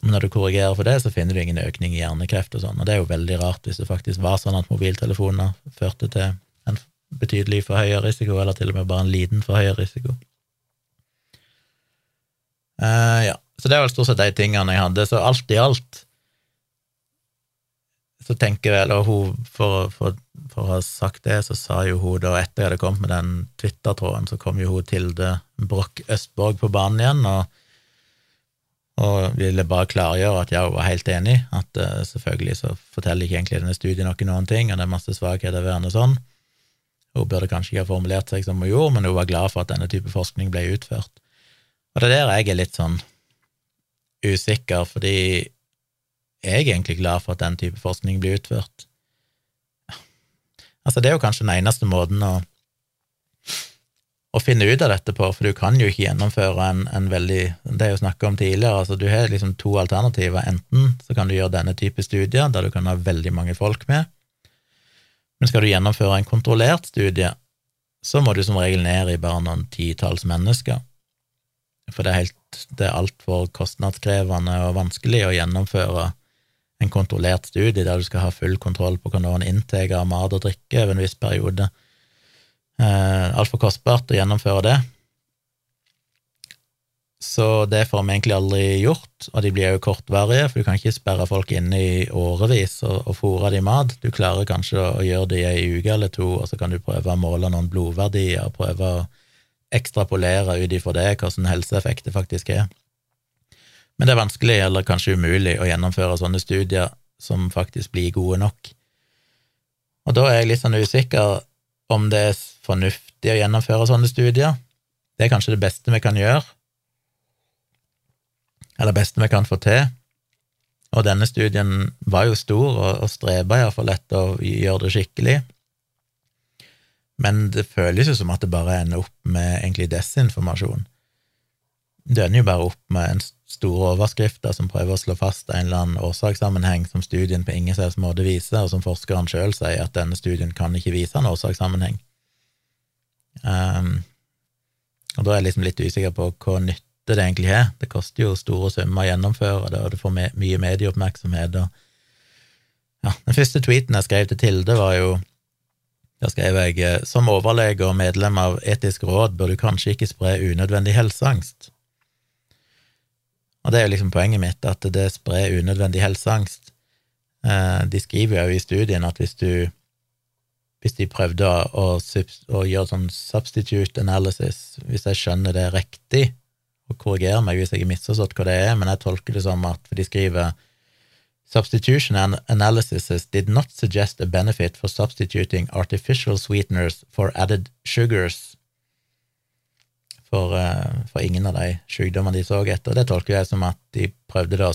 Men når du korrigerer for det, så finner du ingen økning i hjernekreft og sånn, og det er jo veldig rart hvis det faktisk var sånn at mobiltelefoner førte til en betydelig forhøyet risiko, eller til og med bare en liten forhøyet risiko. Uh, ja, så det vel stort sett de tingene jeg hadde. Så alt i alt så tenker jeg og hun, for, for, for, å ha sagt det, så sa jo hun da, etter jeg hadde kommet med den Twitter-tråden, så kom jo hun Tilde Broch Østborg på banen igjen, og, og ville bare klargjøre at jeg var helt enig, at uh, selvfølgelig så forteller ikke egentlig denne studien noe noen ting, og det er masse svakheter ved den og sånn, hun burde kanskje ikke ha formulert seg som hun gjorde, men hun var glad for at denne type forskning ble utført. Og det er der jeg er litt sånn usikker, fordi jeg er egentlig glad for at den type forskning blir utført. Altså, det er jo kanskje den eneste måten å, å finne ut av dette på, for du kan jo ikke gjennomføre en, en veldig Det er jo snakka om tidligere, altså du har liksom to alternativer. Enten så kan du gjøre denne type studier, der du kan ha veldig mange folk med, men skal du gjennomføre en kontrollert studie, så må du som regel ned i bare noen titalls mennesker, for det er, helt, det er altfor kostnadskrevende og vanskelig å gjennomføre en kontrollert studie der du skal ha full kontroll på hva noen inntar av mat og drikke over en viss periode. Eh, altfor kostbart å gjennomføre det. Så det får vi egentlig aldri gjort, og de blir jo kortvarige, for du kan ikke sperre folk inne i årevis og, og fôre dem mat. Du klarer kanskje å gjøre det i ei uke eller to, og så kan du prøve å måle noen blodverdier, prøve å ekstrapolere ut ifra det hvordan helseeffekt det faktisk er. Men det er vanskelig, eller kanskje umulig, å gjennomføre sånne studier som faktisk blir gode nok. Og da er jeg litt sånn usikker om det er fornuftig å gjennomføre sånne studier. Det er kanskje det beste vi kan gjøre, eller beste vi kan få til. Og denne studien var jo stor, og, og streba iallfall etter å gjøre det skikkelig. Men det føles jo som at det bare ender opp med egentlig desinformasjon. Det ender jo bare opp med en store overskrifter som prøver å slå fast en eller annen årsakssammenheng som studien på ingen selvs måte viser, og som forskeren sjøl sier at denne studien kan ikke vise en årsakssammenheng. Um, og da er jeg liksom litt usikker på hva nytt nytte det egentlig har. Det koster jo store summer å gjennomføre det, og det får mye medieoppmerksomhet. Og ja, den første tweeten jeg skrev til Tilde, var jo da skrev jeg eh, som overlege og medlem av Etisk råd bør du kanskje ikke spre unødvendig helseangst. Og det er jo liksom poenget mitt, at det sprer unødvendig helseangst. Eh, de skriver jo i studien at hvis du hvis de prøvde å, å, å, gjøre sånn substitute analysis, hvis jeg skjønner det riktig, og korrigere meg hvis jeg har misforstått hva det er, men jeg tolker det som at de skriver Substitution analysis did not suggest a benefit for substituting artificial sweeteners for added sugars for, uh, for ingen av de sykdommene de så etter. Det tolker jeg som at de prøvde da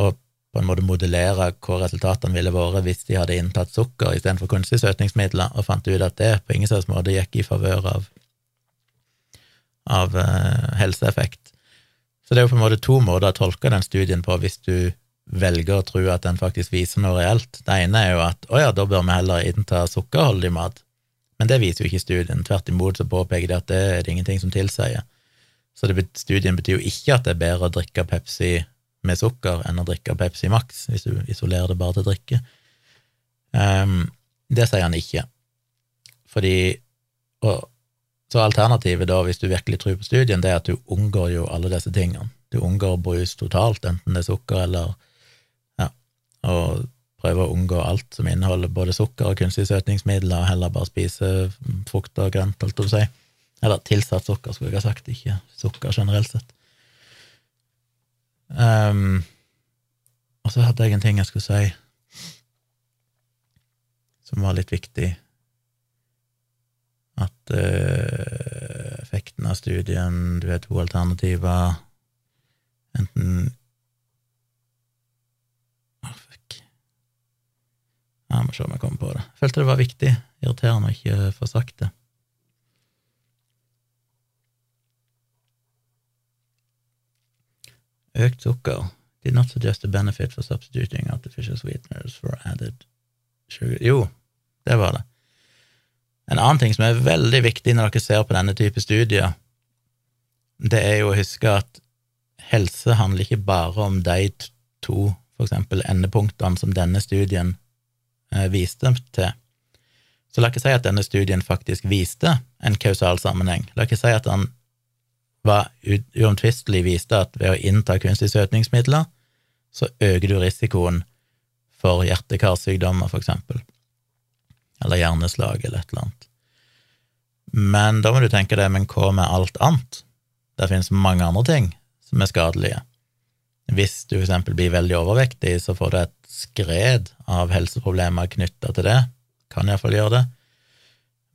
å på en måte modellere hva resultatene ville vært hvis de hadde inntatt sukker istedenfor kunstige søtningsmidler, og fant ut at det på ingen slags måte gikk i favør av av uh, helseeffekt. Så det er jo på en måte to måter å tolke den studien på hvis du velger å tro at den faktisk viser noe reelt. Det ene er jo at å ja, da bør vi heller innta sukkerholdig mat, men det viser jo ikke studien. Tvert imot så påpeker de at det er det ingenting som tilsier. Så det, studien betyr jo ikke at det er bedre å drikke Pepsi med sukker enn å drikke Pepsi Max, hvis du isolerer det bare til drikke. Um, det sier han ikke. Fordi og, Så alternativet, da, hvis du virkelig tror på studien, det er at du unngår jo alle disse tingene. Du unngår brus totalt, enten det er sukker eller Ja, og prøver å unngå alt som inneholder både sukker og kunstige søtningsmidler, og heller bare spise frukt og grønt, holdt jeg på å si. Eller tilsatt sukker, skulle jeg ha sagt, ikke sukker generelt sett. Um, og så hadde jeg en ting jeg skulle si som var litt viktig. At uh, effekten av studien Du har to alternativer. Enten oh, fuck. Jeg må se om jeg kommer på det. Jeg følte det var viktig. Irriterende å ikke få sagt det. Økt sukker did not suggest a benefit for substituting artificial sweeteners for added sugar Jo, det var det. En annen ting som er veldig viktig når dere ser på denne type studier, det er jo å huske at helse handler ikke bare om de to, for eksempel, endepunktene som denne studien viste til. Så la ikke si at denne studien faktisk viste en kausal sammenheng. La ikke si at han var uomtvistelig viste at ved å innta kunstige søtningsmidler, så øker du risikoen for hjerte-karsykdommer, for eksempel, eller hjerneslag eller et eller annet. Men da må du tenke deg, men hva med alt annet? Det finnes mange andre ting som er skadelige. Hvis du eksempel blir veldig overvektig, så får du et skred av helseproblemer knytta til det, kan iallfall gjøre det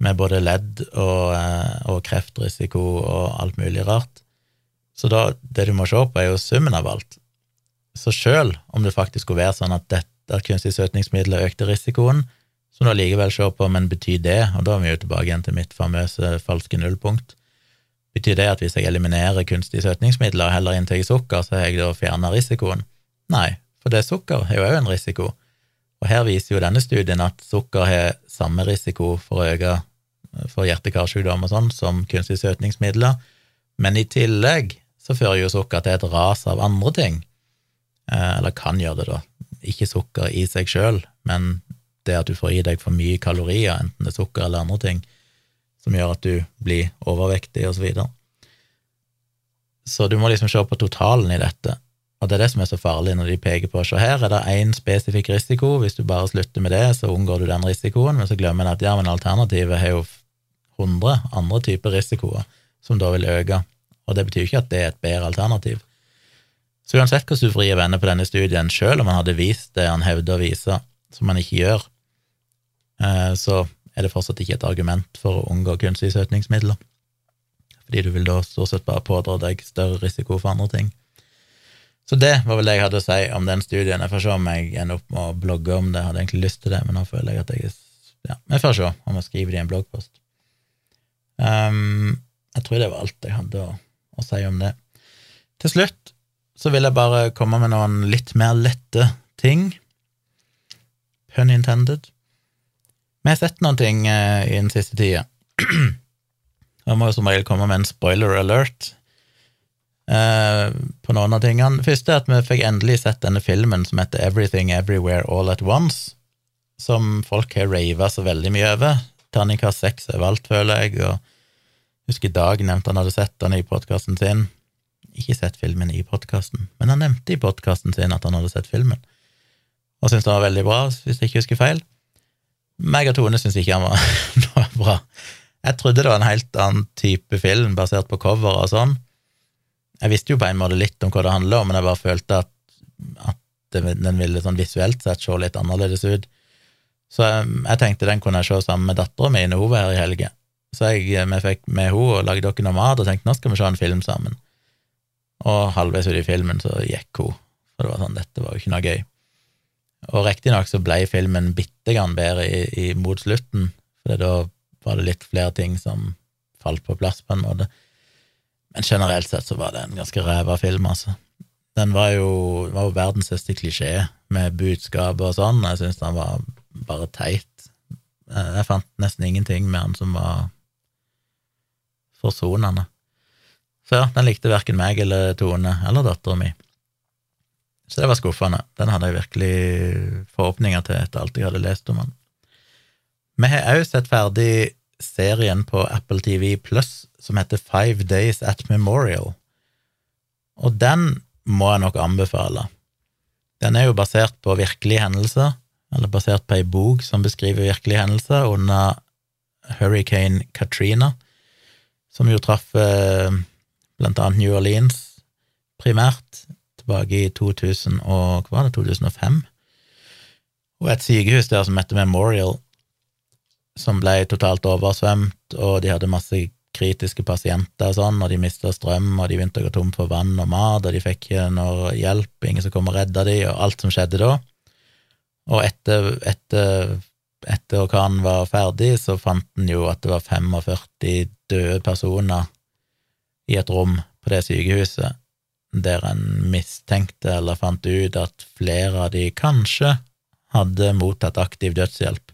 med både ledd og, eh, og, kreftrisiko og alt mulig rart. Så da, det du må se på, er jo summen av alt. Så sjøl om det faktisk skulle være sånn at dette kunstig søtningsmiddel økte risikoen, så må du allikevel se på, men betyr det, og da er vi jo tilbake igjen til mitt famøse falske nullpunkt, betyr det at hvis jeg eliminerer kunstige søtningsmidler og heller inntar sukker, så har jeg da fjerna risikoen? Nei, for det sukker er jo òg en risiko. Og her viser jo denne studien at sukker har samme risiko for å øke for hjerte-karsykdom og sånn som kunstige søtningsmidler, men i tillegg så fører jo sukker til et ras av andre ting, eh, eller kan gjøre det, da. Ikke sukker i seg sjøl, men det at du får i deg for mye kalorier, enten det er sukker eller andre ting, som gjør at du blir overvektig, og så videre. Så du må liksom se på totalen i dette. Og det er det som er så farlig når de peker på se her er det én spesifikk risiko, hvis du bare slutter med det, så unngår du den risikoen, men så glemmer en at ja, men alternativet har jo 100 andre typer risikoer som da vil øke, og det betyr ikke at det er et bedre alternativ. Så uansett hvordan du vrir venner på denne studien, selv om han hadde vist det han hevder å vise, som han ikke gjør, eh, så er det fortsatt ikke et argument for å unngå kunstige søtningsmidler, fordi du vil da stort sett bare pådra deg større risiko for andre ting. Så det var vel det jeg hadde å si om den studien. Jeg får se om jeg ender opp med å blogge om det. Jeg hadde egentlig lyst til det, men nå føler jeg at jeg Ja, vi får se om jeg skriver det i en bloggpost. Um, jeg tror det var alt jeg hadde å, å, si om det. Til slutt så vil jeg bare komme med noen litt mer lette ting. Pun intended. Vi har sett noen ting eh, i den siste tida. Jeg må jo som regel komme med en spoiler alert Eh, på noen av tingene. Først er at vi fikk endelig sett denne filmen som heter Everything Everywhere All At Once, som folk har rava så veldig mye over. Terningkast er valgt, føler jeg, og husker Dag nevnte han hadde sett den i podkasten sin. Ikke sett filmen i podkasten, men han nevnte i podkasten sin at han hadde sett filmen, og syntes den var veldig bra, hvis jeg ikke husker feil. Meg og Tone syntes ikke han var, bra. Jeg trodde det var en helt annen type film, basert på cover og sånn, jeg visste jo på en måte litt om hva det handler om, men jeg bare følte at, at den ville sånn visuelt sett se litt annerledes ut. Så jeg, jeg tenkte den kunne jeg se sammen med dattera mi når hun var her i helga. Så jeg, vi fikk med henne og lagde dere noe mat og tenkte nå skal vi se en film sammen. Og halvveis ut i filmen så gikk hun, for det var sånn, dette var jo ikke noe gøy. Og riktignok så ble filmen bitte grann bedre i, i, mot slutten, for da var det litt flere ting som falt på plass, på en måte. Men generelt sett så var det en ganske ræva film, altså. Den var jo, var jo verdens største klisjé, med budskap og sånn. Jeg syns den var bare teit. Jeg fant nesten ingenting med den som var forsonende. Så ja, den likte verken meg eller Tone eller dattera mi. Så det var skuffende. Den hadde jeg virkelig forhåpninger til etter alt jeg hadde lest om den. Vi har òg sett ferdig serien på Apple TV Pluss som heter Five Days at Memorial, og den må jeg nok anbefale. Den er jo basert på virkelige hendelser, eller basert på ei bok som beskriver virkelige hendelser under Hurricane Katrina, som jo traff eh, blant annet New Orleans primært, tilbake i 2000 og, hva var det, 2005, og et sykehus der som heter Memorial, som ble totalt oversvømt, og de hadde masse kritiske pasienter og sånn, og de mista strøm, og de begynte å gå tom for vann og mat, og de fikk ikke noe hjelp, ingen som kom og redda de, og alt som skjedde da. Og etter, etter, etter orkanen var ferdig, så fant en jo at det var 45 døde personer i et rom på det sykehuset, der en mistenkte eller fant ut at flere av de kanskje hadde mottatt aktiv dødshjelp.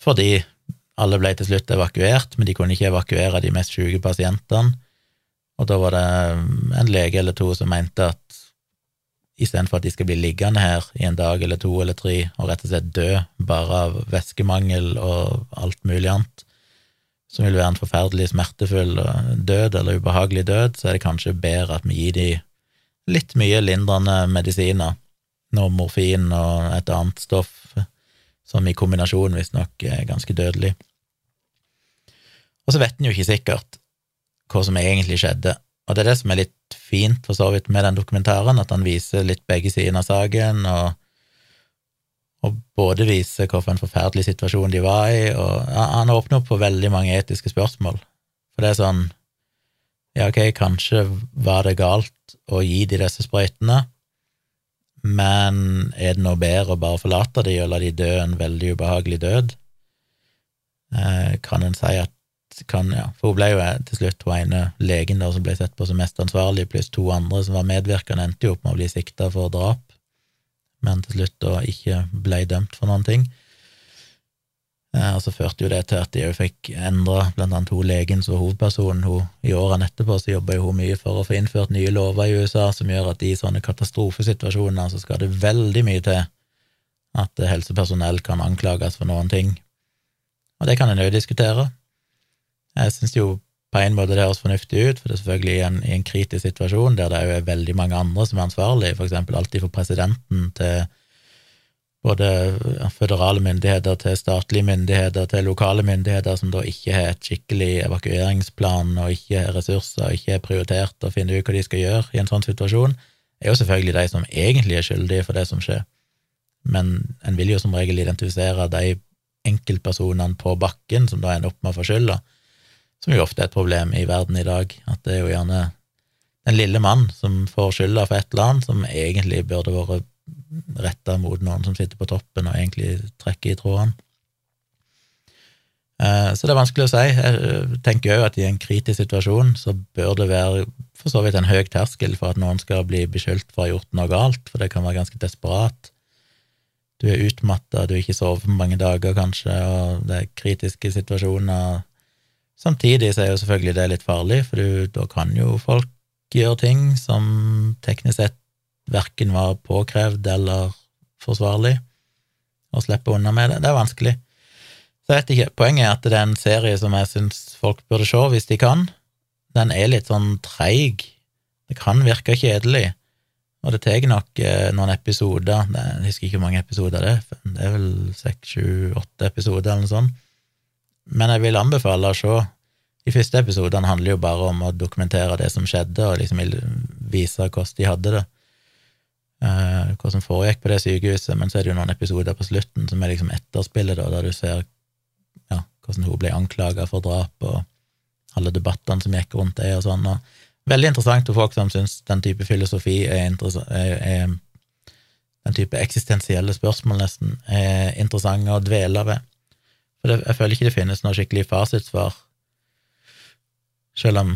Fordi alle ble til slutt evakuert, men de kunne ikke evakuere de mest syke pasientene. Og da var det en lege eller to som mente at istedenfor at de skal bli liggende her i en dag eller to eller tre og rett og slett dø bare av væskemangel og alt mulig annet, som vil være en forferdelig smertefull død eller ubehagelig død, så er det kanskje bedre at vi gir de litt mye lindrende medisiner, noe morfin og et annet stoff som i kombinasjon visstnok er ganske dødelig. Og så vet en jo ikke sikkert hva som egentlig skjedde, og det er det som er litt fint for så vidt med den dokumentaren, at han viser litt begge sider av saken, og, og både vise hvorfor en forferdelig situasjon de var i, og han åpner opp for veldig mange etiske spørsmål, for det er sånn, ja, ok, kanskje var det galt å gi de disse sprøytene, men er det noe bedre å bare forlate de og la de dø en veldig ubehagelig død? Eh, kan en si at kan, ja, For hun ble jo eh, til slutt hun ene legen der som ble sett på som mest ansvarlig, pluss to andre som var medvirkende, endte jo opp med å bli sikta for drap, men til slutt da ikke ble dømt for noen ting. Eh, og så førte jo det til at de òg fikk endra blant annet hun legen som hovedpersonen. I årene etterpå så jobba hun mye for å få innført nye lover i USA som gjør at i sånne katastrofesituasjoner så skal det veldig mye til at helsepersonell kan anklages for noen ting. Og det kan en òg diskutere. Jeg syns jo på en måte det høres fornuftig ut, for det er selvfølgelig i en, i en kritisk situasjon der det er veldig mange andre som er ansvarlig, for eksempel alltid for presidenten til både føderale myndigheter til statlige myndigheter til lokale myndigheter som da ikke har et skikkelig evakueringsplan og ikke har ressurser og ikke har prioritert å finne ut hva de skal gjøre i en sånn situasjon, er jo selvfølgelig de som egentlig er skyldige for det som skjer. Men en vil jo som regel identifisere de enkeltpersonene på bakken som da ender opp med å få skylda, som jo ofte er et problem i verden i dag, at det er jo gjerne den lille mann som får skylda for et eller annet, som egentlig burde vært retta mot noen som sitter på toppen og egentlig trekker i trådene. Eh, så det er vanskelig å si. Jeg tenker òg at i en kritisk situasjon så bør det være for så vidt en høy terskel for at noen skal bli beskyldt for å ha gjort noe galt, for det kan være ganske desperat. Du er utmatta, du har ikke sovet mange dager, kanskje, og det er kritiske situasjoner. Samtidig så er jo selvfølgelig det litt farlig, for du, da kan jo folk gjøre ting som teknisk sett verken var påkrevd eller forsvarlig og slippe unna med det. Det er vanskelig. Så vet ikke. Poenget er at det er en serie som jeg syns folk burde se hvis de kan. Den er litt sånn treig. Det kan virke kjedelig, og det tar nok eh, noen episoder Jeg husker ikke hvor mange episoder det er, det er vel seks, sju, åtte episoder eller noe sånt. Men jeg vil anbefale å se. De første episodene handler jo bare om å dokumentere det som skjedde, og liksom vise hvordan de hadde det eh, hva som foregikk på det sykehuset, men så er det jo noen episoder på slutten som er liksom etterspillet, da, der du ser ja, hvordan hun ble anklaga for drap, og alle debattene som gikk rundt det og sånn. og Veldig interessant for folk som syns den type filosofi er, er, er Den type eksistensielle spørsmål, nesten, er interessante å dvele ved. For jeg føler ikke det finnes noe skikkelig fasitsvar, selv om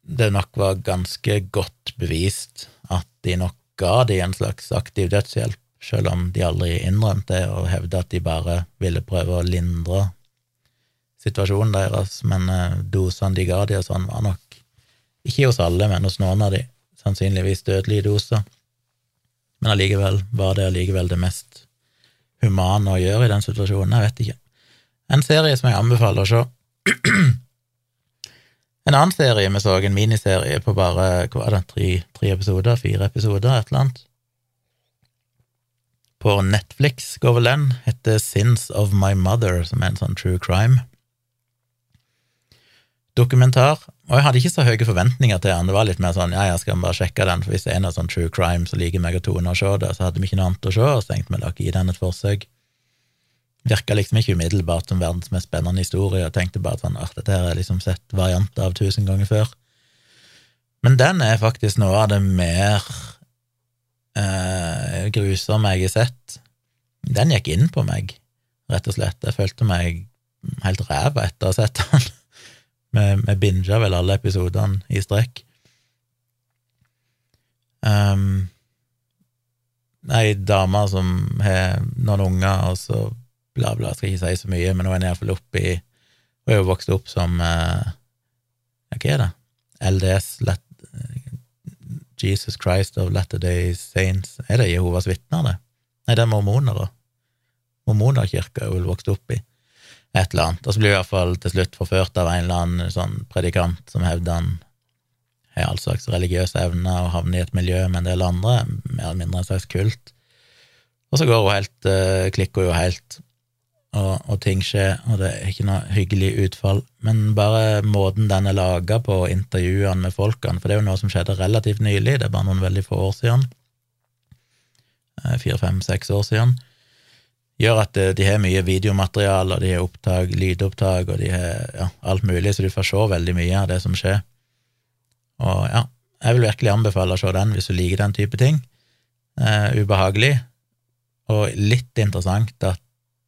det nok var ganske godt bevist at de nok ga de en slags aktiv dødshjelp, selv om de aldri innrømte det og hevda at de bare ville prøve å lindre situasjonen deres, men eh, dosene de ga de og sånn, var nok Ikke hos alle, men hos noen av de. Sannsynligvis dødelige doser. Men allikevel var det allikevel det mest humane å gjøre i den situasjonen. Jeg vet ikke. En serie som jeg anbefaler å se. En annen serie vi så, en miniserie på bare hva var det, tre, tre episoder, fire episoder, et eller annet. På Netflix går vel den, heter Sins of My Mother, som er en sånn true crime dokumentar. Og jeg hadde ikke så høye forventninger til den. Det var litt mer sånn ja, jeg skal bare sjekke den, for hvis det er noe sånn true crime, så liker meg og Tone å se det, så hadde vi ikke noe annet å se, og så tenkte vi la gi den et forsøk. Virka liksom ikke umiddelbart som verdens mest spennende historie, og tenkte bare sånn at dette her er liksom sett varianter av tusen ganger før. Men den er faktisk noe av det mer eh, grusomme jeg har sett. Den gikk inn på meg, rett og slett. Jeg følte meg helt ræva etter å ha sett den. Vi binga vel alle episodene i strekk. Um, ei dame som har noen unger, og så bla, bla, skal ikke si så mye, men nå er iallfall oppe i Hun er jo vokst opp som uh, Hva er det? LDS, Let, Jesus Christ of Latter-day Saints Er det Jehovas vitner, det? Nei, det er mormonere. Mormonerkirka er hun vokst opp i et eller annet. Og så blir hun iallfall til slutt forført av en eller annen sånn predikant som hevder han har all slags religiøse evner og havner i et miljø med en del andre, mer eller mindre en slags kult. Og så går hun helt, uh, klikker hun jo helt, og, og, ting skjer, og det er ikke noe hyggelig utfall. Men bare måten den er laga på, intervjuene med folkene, for det er jo noe som skjedde relativt nylig, det er bare noen veldig få år siden, uh, fire, fem, seks år siden, gjør at de har mye videomateriale, og de har opptak, lydopptak, og de har ja, alt mulig, så du får se veldig mye av det som skjer. Og ja, jeg vil virkelig anbefale å se den hvis du liker den type ting. Eh, ubehagelig, og litt interessant at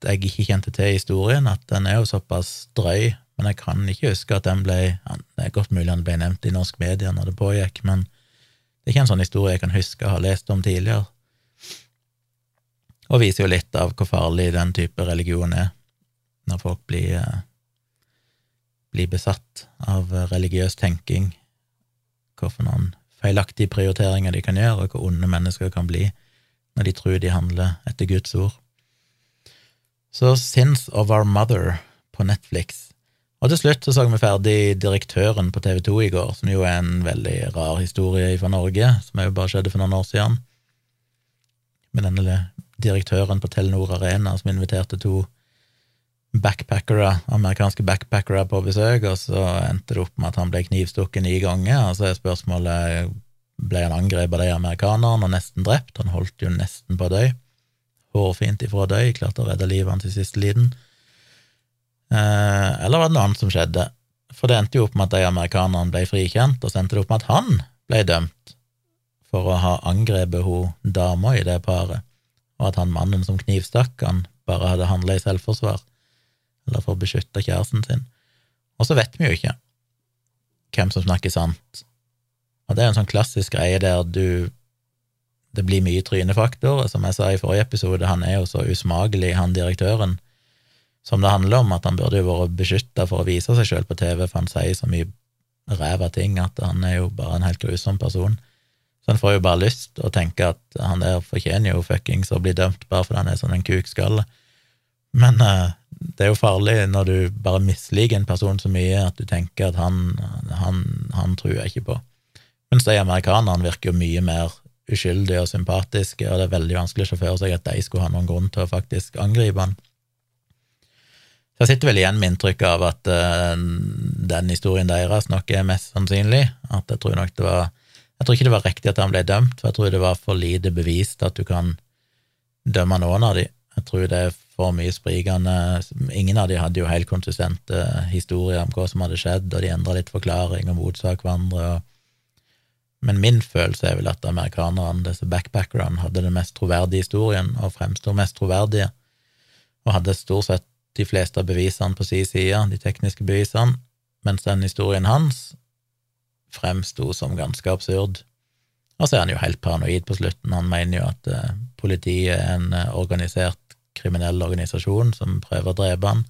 jeg ikke kjente til historien, at den er jo såpass drøy, men jeg kan ikke huske at den ble ja, Det er godt mulig den ble nevnt i norsk media når det pågikk, men det er ikke en sånn historie jeg kan huske å ha lest om tidligere og viser jo litt av hvor farlig den type religion er, når folk blir, eh, blir besatt av religiøs tenking, hvorfor noen feilaktige prioriteringer de kan gjøre, og hvor onde mennesker kan bli når de tror de handler etter Guds ord. Så Sins of Our Mother på Netflix. Og til slutt så så vi ferdig Direktøren på TV 2 i går, som jo er en veldig rar historie fra Norge, som jo bare skjedde for noen år siden. Med denne direktøren på Telenor Arena som inviterte to backpackere, amerikanske backpackere på besøk, og så endte det opp med at han ble knivstukket ni ganger, og så er spørsmålet ble han angrepet av de amerikanerne og nesten drept, han holdt jo nesten på å dø, hårfint ifra å dø, klarte å redde livet hans i siste liten, eh, eller var det noe annet som skjedde? For det endte jo opp med at de amerikanerne ble frikjent, og så endte det opp med at han ble dømt for å ha angrepet hun dama i det paret og at han mannen som knivstakk han, bare hadde handla i selvforsvar, eller for å beskytte kjæresten sin. Og så vet vi jo ikke hvem som snakker sant. Og det er en sånn klassisk greie der du Det blir mye trynefaktor, som jeg sa i forrige episode, han er jo så usmakelig, han direktøren, som det handler om, at han burde jo vært beskytta for å vise seg sjøl på TV, for han sier så mye ræva ting at han er jo bare en helt grusom person. Så han får jo bare lyst å tenke at han der fortjener jo fuckings å bli dømt bare fordi han er sånn en kukskalle. Men uh, det er jo farlig når du bare misliker en person så mye at du tenker at han, han, han tror jeg ikke på. Mens de amerikanerne virker jo mye mer uskyldige og sympatiske, og det er veldig vanskelig å se for seg at de skulle ha noen grunn til å faktisk angripe han. Så jeg sitter vel igjen med inntrykk av at uh, den historien deres nok er mest sannsynlig, at jeg tror nok det var jeg tror ikke det var riktig at han ble dømt, for jeg tror det var for lite bevist at du kan dømme noen av de. Jeg tror det er for mye sprikende Ingen av de hadde jo helt konsistente historier om hva som hadde skjedd, og de endra litt forklaring og motsak hverandre. Men min følelse er vel at amerikanerne, disse backpackerne, hadde den mest troverdige historien, og fremsto mest troverdige, og hadde stort sett de fleste av bevisene på sin side, de tekniske bevisene, mens den historien hans fremsto som ganske absurd. Og så er han jo helt paranoid på slutten. Han mener jo at eh, politiet er en eh, organisert kriminell organisasjon som prøver å drepe han,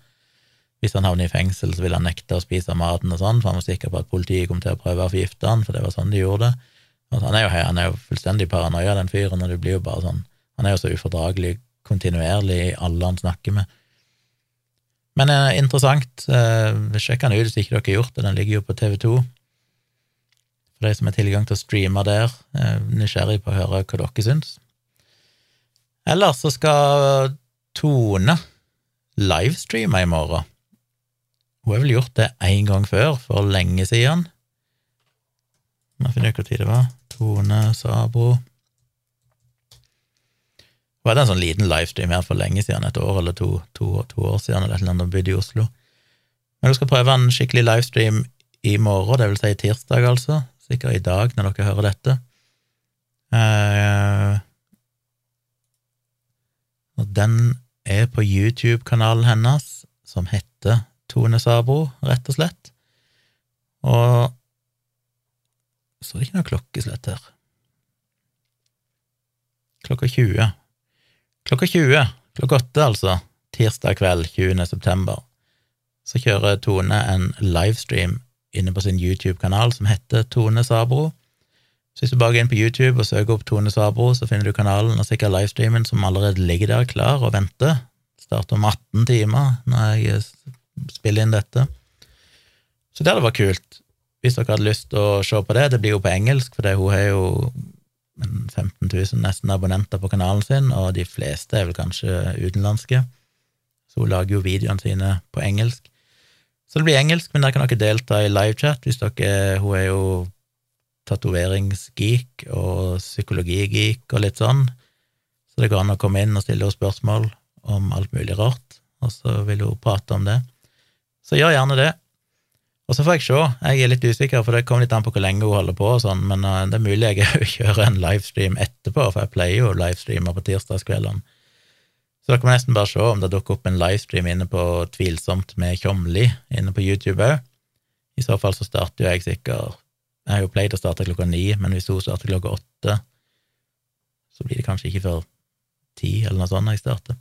Hvis han havner i fengsel, så vil han nekte å spise maten og sånn, for han var sikker på at politiet kom til å prøve å forgifte han, for det var sånn de gjorde det. Altså, han, er jo, han er jo fullstendig paranoia, den fyren, og det blir jo bare sånn Han er jo så ufordragelig kontinuerlig i alle han snakker med. Men eh, interessant. Eh, sjekk den ut hvis ikke dere har gjort det. Den ligger jo på TV2. For de som har tilgang til å streame der. Eh, nysgjerrig på å høre hva dere syns. Ellers så skal Tone livestreame i morgen. Hun har vel gjort det én gang før, for lenge siden. Må finne ut hvor tid det var. Tone Sabro. Hun hadde en sånn liten livestream her for lenge siden, et år eller to, to, to år siden, eller et eller annet, hun bodde i Oslo. Men hun skal prøve en skikkelig livestream i morgen, det vil si tirsdag, altså. Sikkert i dag, når dere hører dette. Eh, og den er på YouTube-kanalen hennes, som heter Tone Sabro, rett og slett. Og så er det ikke noe klokkeslett her. Klokka 20. Klokka 20, klokka 8 altså, tirsdag kveld 20. september, så kjører Tone en livestream inne på sin YouTube-kanal som heter Tone Sabro. Så hvis du bare går inn på YouTube og søker opp Tone Sabro, så finner du kanalen og sikkert livestreamen som allerede ligger der klar og venter. Starter om 18 timer når jeg spiller inn dette. Så det hadde vært kult hvis dere hadde lyst til å se på det. Det blir jo på engelsk, for hun har jo 15 000 nesten abonnenter på kanalen sin, og de fleste er vel kanskje utenlandske. Så hun lager jo videoene sine på engelsk. Så det blir engelsk, men der kan dere delta i livechat hvis dere Hun er jo tatoveringsgeek og psykologigeek og litt sånn, så det går an å komme inn og stille henne spørsmål om alt mulig rart, og så vil hun prate om det. Så gjør gjerne det. Og så får jeg se, jeg er litt usikker, for det kommer litt an på hvor lenge hun holder på, og sånn, men uh, det er mulig jeg kjører en livestream etterpå, for jeg pleier jo livestreamer på tirsdagskveldene. Så dere må nesten bare se om det dukker opp en livestream inne på Tvilsomt med Tjomli inne på YouTube òg. I så fall så starter jo jeg sikkert Jeg har jo pleid å starte klokka ni, men hvis hun starter klokka åtte, så blir det kanskje ikke før ti eller noe sånt når jeg starter.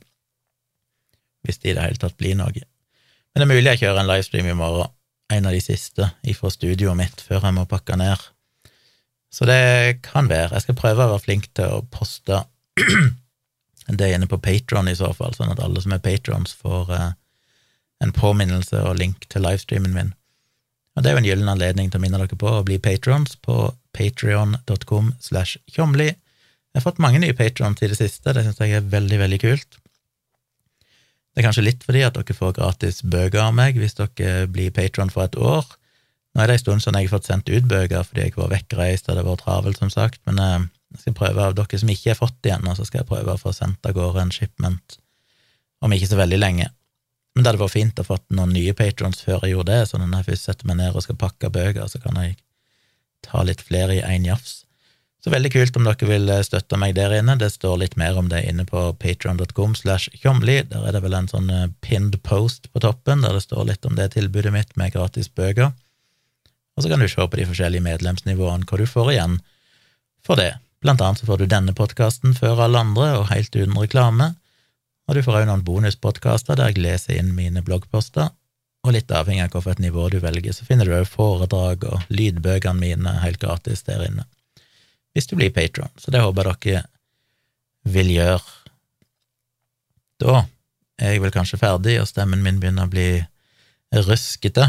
Hvis det i det hele tatt blir noe. Men det er mulig jeg kjører en livestream i morgen en av de siste ifra studioet mitt før jeg må pakke ned. Så det kan være. Jeg skal prøve å være flink til å poste det inne på Patron i så fall, sånn at alle som er patrons, får eh, en påminnelse og link til livestreamen min. Og det er jo en gyllen anledning til å minne dere på å bli patrons på patrion.com slash tjomli. Jeg har fått mange nye patrons i det siste, det syns jeg er veldig, veldig kult. Det er kanskje litt fordi at dere får gratis bøker av meg hvis dere blir patron for et år. Nå er det en stund siden jeg har fått sendt ut bøker fordi jeg var vekkreist og det var travelt, som sagt, men eh, jeg skal prøve av dere som ikke har fått det ennå, så skal jeg prøve å få sendt av gårde en shipment om ikke så veldig lenge. Men det hadde vært fint å fått noen nye patrons før jeg gjorde det, så når jeg først setter meg ned og skal pakke bøker, så kan jeg ta litt flere i én jafs. Så veldig kult om dere vil eh, støtte meg der inne. Det står litt mer om det inne på patron.com slash tjomli. Der er det vel en sånn eh, pinned post på toppen der det står litt om det tilbudet mitt med gratis bøker. Og så kan du se på de forskjellige medlemsnivåene hva du får igjen for det. Blant annet så får du denne podkasten før alle andre og helt uten reklame. Og du får òg noen bonuspodkaster der jeg leser inn mine bloggposter. Og litt avhengig av hvilket nivå du velger, så finner du òg foredrag og lydbøkene mine helt gratis der inne hvis du blir patron, så det håper jeg dere vil gjøre. Da er jeg vel kanskje ferdig, og stemmen min begynner å bli ruskete.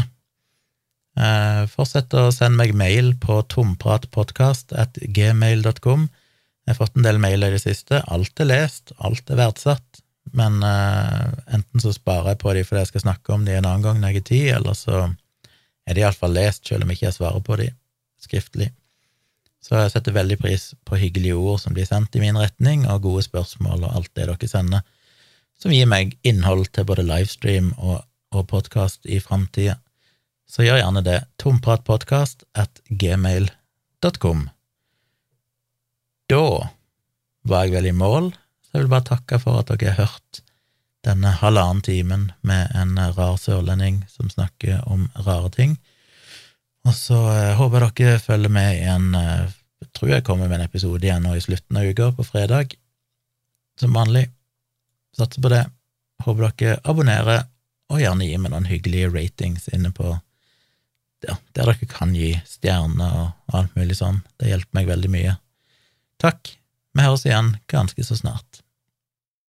Eh, fortsett å sende meg mail på tompratpodkast.gmail.com. Jeg har fått en del mailer i det siste. Alt er lest, alt er verdsatt, men eh, enten så sparer jeg på de fordi jeg skal snakke om de en annen gang når jeg har tid, eller så er de iallfall lest, selv om jeg ikke svarer på de skriftlig. Så jeg setter veldig pris på hyggelige ord som blir sendt i min retning, og gode spørsmål og alt det dere sender, som gir meg innhold til både livestream og, og podkast i framtida. Så gjør gjerne det. Tompratpodkast at gmail.com. Da var jeg vel i mål, så jeg vil bare takke for at dere har hørt denne halvannen timen med en rar sørlending som snakker om rare ting. Og så eh, håper jeg dere følger med igjen. Jeg eh, tror jeg kommer med en episode igjen nå i slutten av uka, på fredag, som vanlig. Satser på det. Håper dere abonnerer og gjerne gi meg noen hyggelige ratings inne på ja, der dere kan gi stjerner og alt mulig sånn. Det hjelper meg veldig mye. Takk. Vi høres igjen ganske så snart.